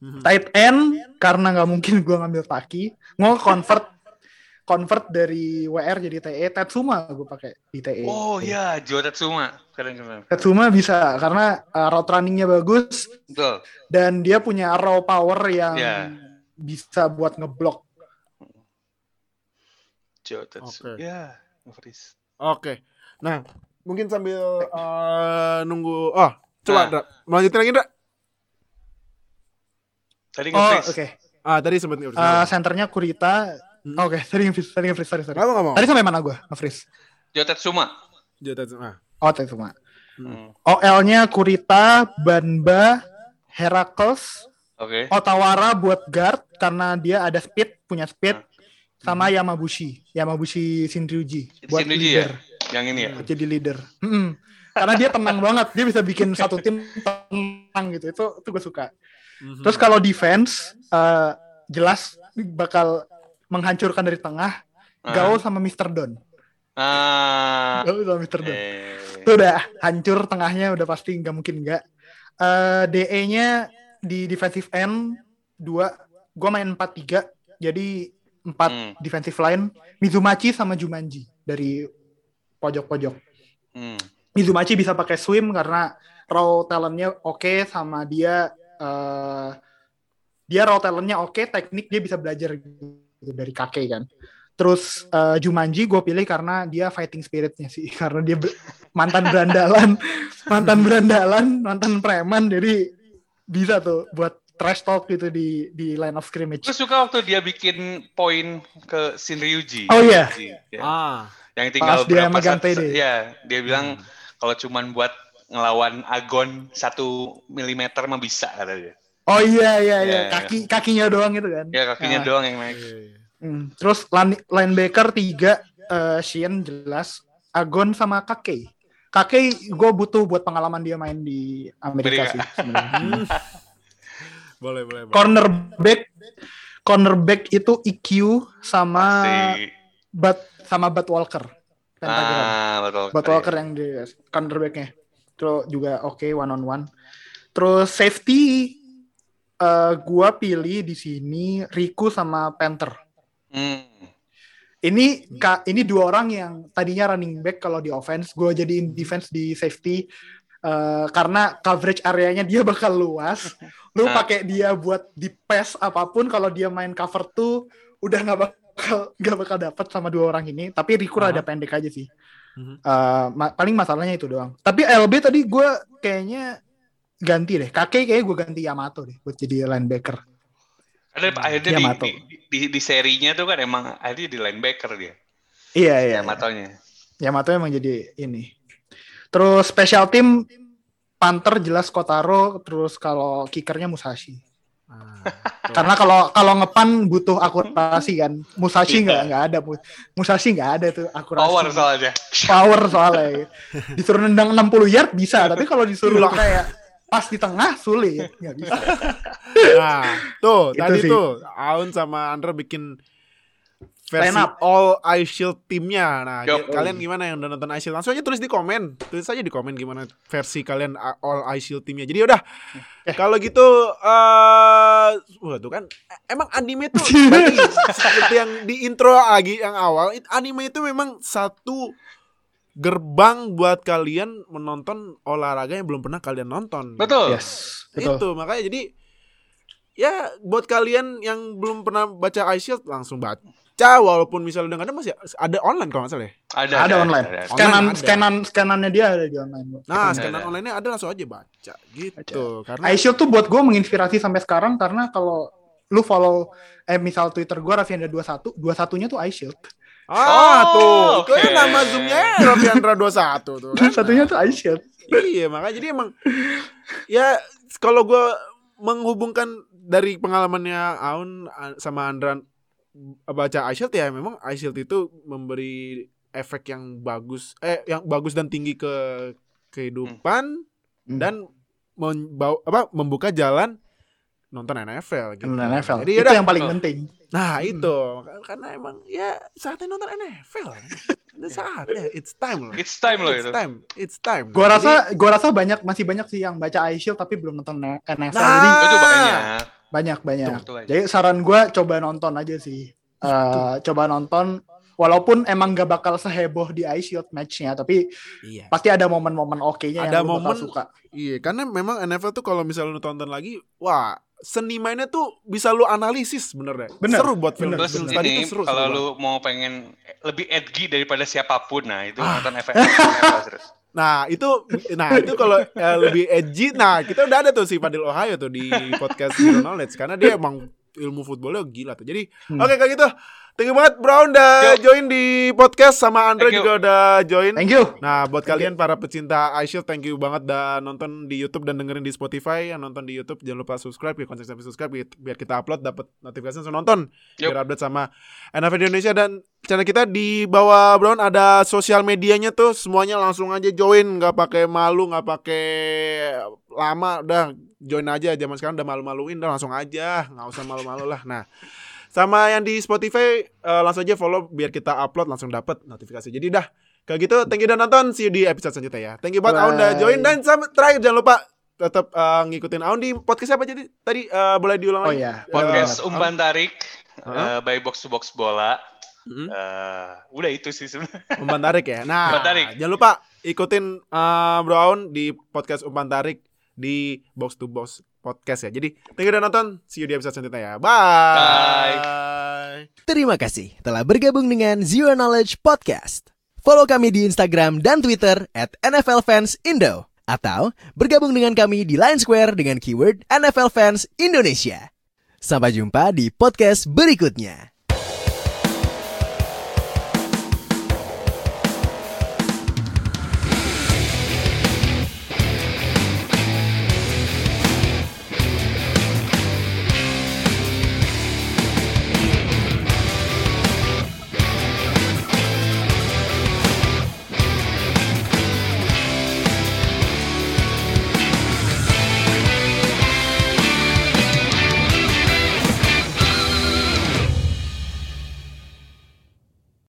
Mhm. Tight end karena nggak mungkin gue ngambil Taki, mau convert convert dari WR jadi TE. Tetsuma gue pakai di TE. Oh iya, Joe Tatsuma. Keren keren. Tetsuma bisa karena uh, route runningnya bagus Betul. dan dia punya raw power yang Ya. bisa buat ngeblok. Joe Tatsuma. Oke. Ya, Fris. Oke. Nah, mungkin sambil eh, nunggu oh, coba Nah. Dra. melanjutin lagi, Dra. Tadi Oh, oke. nge-freeze. Ah, tadi sempat nggak Uh, senternya Kurita. Hmm. Oke, tadi nge-freeze, tadi nge-freeze, sorry, sorry. Nggak mau, mau. Tadi sampai mana gua? Nge-freeze. Jatah ah. Oh, Tetsuma. Hmm. OL-nya Kurita, Banba, Heracles, Oke. Otawara buat guard karena dia ada speed, punya speed, Hmm. sama Yamabushi, Yamabushi Shinryuji buat Shinryuji ya? leader, Yang ini ya. buat jadi leader. Mm-mm. Karena dia tenang banget, dia bisa bikin satu tim tenang gitu. Itu itu gue suka. Mhm. Terus kalau defense eh, jelas bakal menghancurkan dari tengah Ah. Gao sama Mr. Don. Ah. Gao sama Mr. Don. Eh. Itu udah hancur tengahnya udah pasti nggak mungkin nggak. Eh, DE-nya di defensive end dua, gua main 4-3 jadi empat Hmm. defensive line Mizumachi sama Jumanji dari pojok-pojok. Hmm. Mizumachi bisa pakai swim karena raw talentnya oke sama dia eh dia raw talentnya oke, teknik dia bisa belajar gitu dari kakek kan. Terus eh, Jumanji gue pilih karena dia fighting spiritnya sih, karena dia ber- mantan berandalan, mantan berandalan, mantan preman, jadi bisa tuh buat trash talk gitu di di line of scrimmage. Gue suka waktu dia bikin poin ke Shinryuji. Oh, iya. Ya. Ah. Yang tinggal Pas dia berapa megang satu- TD. Ya, dia bilang kalau cuman buat ngelawan Agon satu milimeter mah bisa kata dia. Oh iya iya iya, Iya, kaki kakinya doang gitu kan. Ya kakinya Ah. doang yang naik. Iya, iya. Hmm, Terus line- linebacker tiga eh Shin jelas, Agon sama Kakei. Kakei gue butuh buat pengalaman dia main di Amerika Amerika. sih sebenarnya. Boleh, boleh, boleh. cornerback cornerback itu EQ sama Si Bat sama Bat Walker. Pentagram. ah betul. Bat Walker yang di cornerbacknya. Terus juga oke one on one. Terus safety eh gua pilih di sini Riku sama Panther. Hmm. Ini ka, ini dua orang yang tadinya running back kalau di offense, gue jadiin defense di safety eh, karena coverage areanya dia bakal luas. Lu Ah. pakai dia buat di pass apa pun kalau dia main cover tuh udah nggak bakal nggak bakal dapat sama dua orang ini. Tapi Riku Aha. ada pendek aja sih. Mhm. Eh, ma- paling masalahnya itu doang. Tapi LB tadi gue kayaknya ganti deh. Kakek kayaknya gue ganti Yamato deh buat jadi linebacker. Ada akhirnya Dia di, di, di, di serinya tuh kan emang akhirnya di linebacker dia. Iya iya. Ya matonya. Yamato emang jadi ini. Terus special team Panther jelas Kotaro. Terus kalau kickernya Musashi. Ah. Karena kalau kalau ngepan butuh akurasi kan. Musashi Iya. nggak nggak ada. Mu- Musashi nggak ada tuh akurasi. Power soalnya. Power soalnya. Disuruh nendang 60 yard bisa, tapi kalau disuruh kayak pas di tengah sulit, nggak bisa. Nah, tuh tadi sih. tuh Aun sama Andra bikin versi Line up. all eye shield timnya. Nah, kalian gimana yang udah nonton eye shield? Langsung aja tulis di komen. Tulis aja di komen gimana versi kalian uh, all eye shield timnya. Jadi udah Eh. kalau gitu eh wah tuh kan emang anime tuh berarti seperti yang di intro lagi yang awal, anime itu memang satu gerbang buat kalian menonton olahraga yang belum pernah kalian nonton. Betul. Yes, betul. Itu makanya jadi ya buat kalian yang belum pernah baca Ice Shield langsung baca walaupun misalnya udah nggak ada masih ada online kalau nggak salah ya. Ada, Ada, online. ada. Scanan Online ada. scanan scanannya dia ada di online. Nah, Ada, scanan ada. online-nya ada langsung aja baca gitu. Karena iShield tuh buat gue menginspirasi sampai sekarang karena kalau lu follow eh misal Twitter gue Raffiandra 21, 21-nya tuh iShield. ah Oh, tuh, itu oke. ya nama zoomnya Rofiandra 21 tuh kan. Satunya tuh iShield. iya, makanya jadi emang ya kalau gua menghubungkan dari pengalamannya Aun sama Andran baca Ice Shield ya memang Ice Shield itu memberi efek yang bagus eh yang bagus dan tinggi ke kehidupan Hmm. dan membau, apa membuka jalan nonton NFL gitu. Nonton NFL. Jadi itu yaudah. yang paling Oh. penting. Nah Hmm. itu karena emang ya saatnya nonton NFL. Itu saatnya, it's time loh. It's time loh It's itu. time, it's time. Gua Jadi- rasa gua rasa banyak masih banyak sih yang baca iShield tapi belum nonton NFL. Nah. Jadi Itu banyak. Banyak banyak. Betul. Jadi saran gua coba nonton aja sih. Eh, coba nonton walaupun emang gak bakal seheboh di iShield match-nya tapi Iya. pasti ada momen-momen oke-nya Ada yang momen- suka. Iya, karena memang NFL tuh kalau misalnya lu tonton lagi, wah, seni mainnya tuh bisa lu analisis bener deh. Bener, Seru buat film. bener, Terus tadi tuh seru. kalau seru lu banget. mau pengen lebih edgy daripada siapa pun, nah itu Ah. nonton NFL. Nah, itu nah itu kalau eh, lebih edgy, nah kita udah ada tuh si Fadil Ohio tuh di podcast Zero Knowledge karena dia emang ilmu footballnya gila tuh. Jadi, Hmm. oke kayak gitu. Thank you banget Brown udah Yuk. join di podcast sama Andre Thank you. juga udah join. Thank you. Nah, buat Thank kalian para pecinta iShield, thank you banget udah nonton di YouTube dan dengerin di Spotify. Yang nonton di YouTube jangan lupa subscribe ya, konsisten subscribe biar, biar kita upload dapat notifikasi langsung nonton. Yup. Biar update sama NFL Indonesia dan channel kita di bawah Brown ada sosial medianya tuh semuanya langsung aja join, nggak pakai malu, nggak pakai lama, udah join aja. Zaman sekarang udah malu-maluin, udah langsung aja, nggak usah malu-malu lah. Nah, sama yang di Spotify eh, langsung aja follow biar kita upload langsung dapat notifikasi. Jadi dah kayak gitu thank you udah nonton see you di episode selanjutnya ya. Thank you banget Aun udah join dan sama, terakhir jangan lupa tetap eh, ngikutin Aun di podcast apa jadi tadi eh, boleh diulang Oh lagi? iya. Podcast Eh, Umpan Tarik eh, by Box to Box Bola. Hmm. Eh, udah itu sih sebenarnya. Umpan tarik ya. Nah, Umpan tarik. jangan lupa ikutin eh, Bro Aun di podcast Umpan Tarik di Box to Box podcast ya. Jadi thank you udah nonton. See you di episode selanjutnya ya. Bye. Terima kasih telah bergabung dengan Zero Knowledge Podcast. Follow kami di Instagram dan Twitter at NFL. Atau bergabung dengan kami di Line Square dengan keyword NFL Fans Indonesia. Sampai jumpa di podcast berikutnya.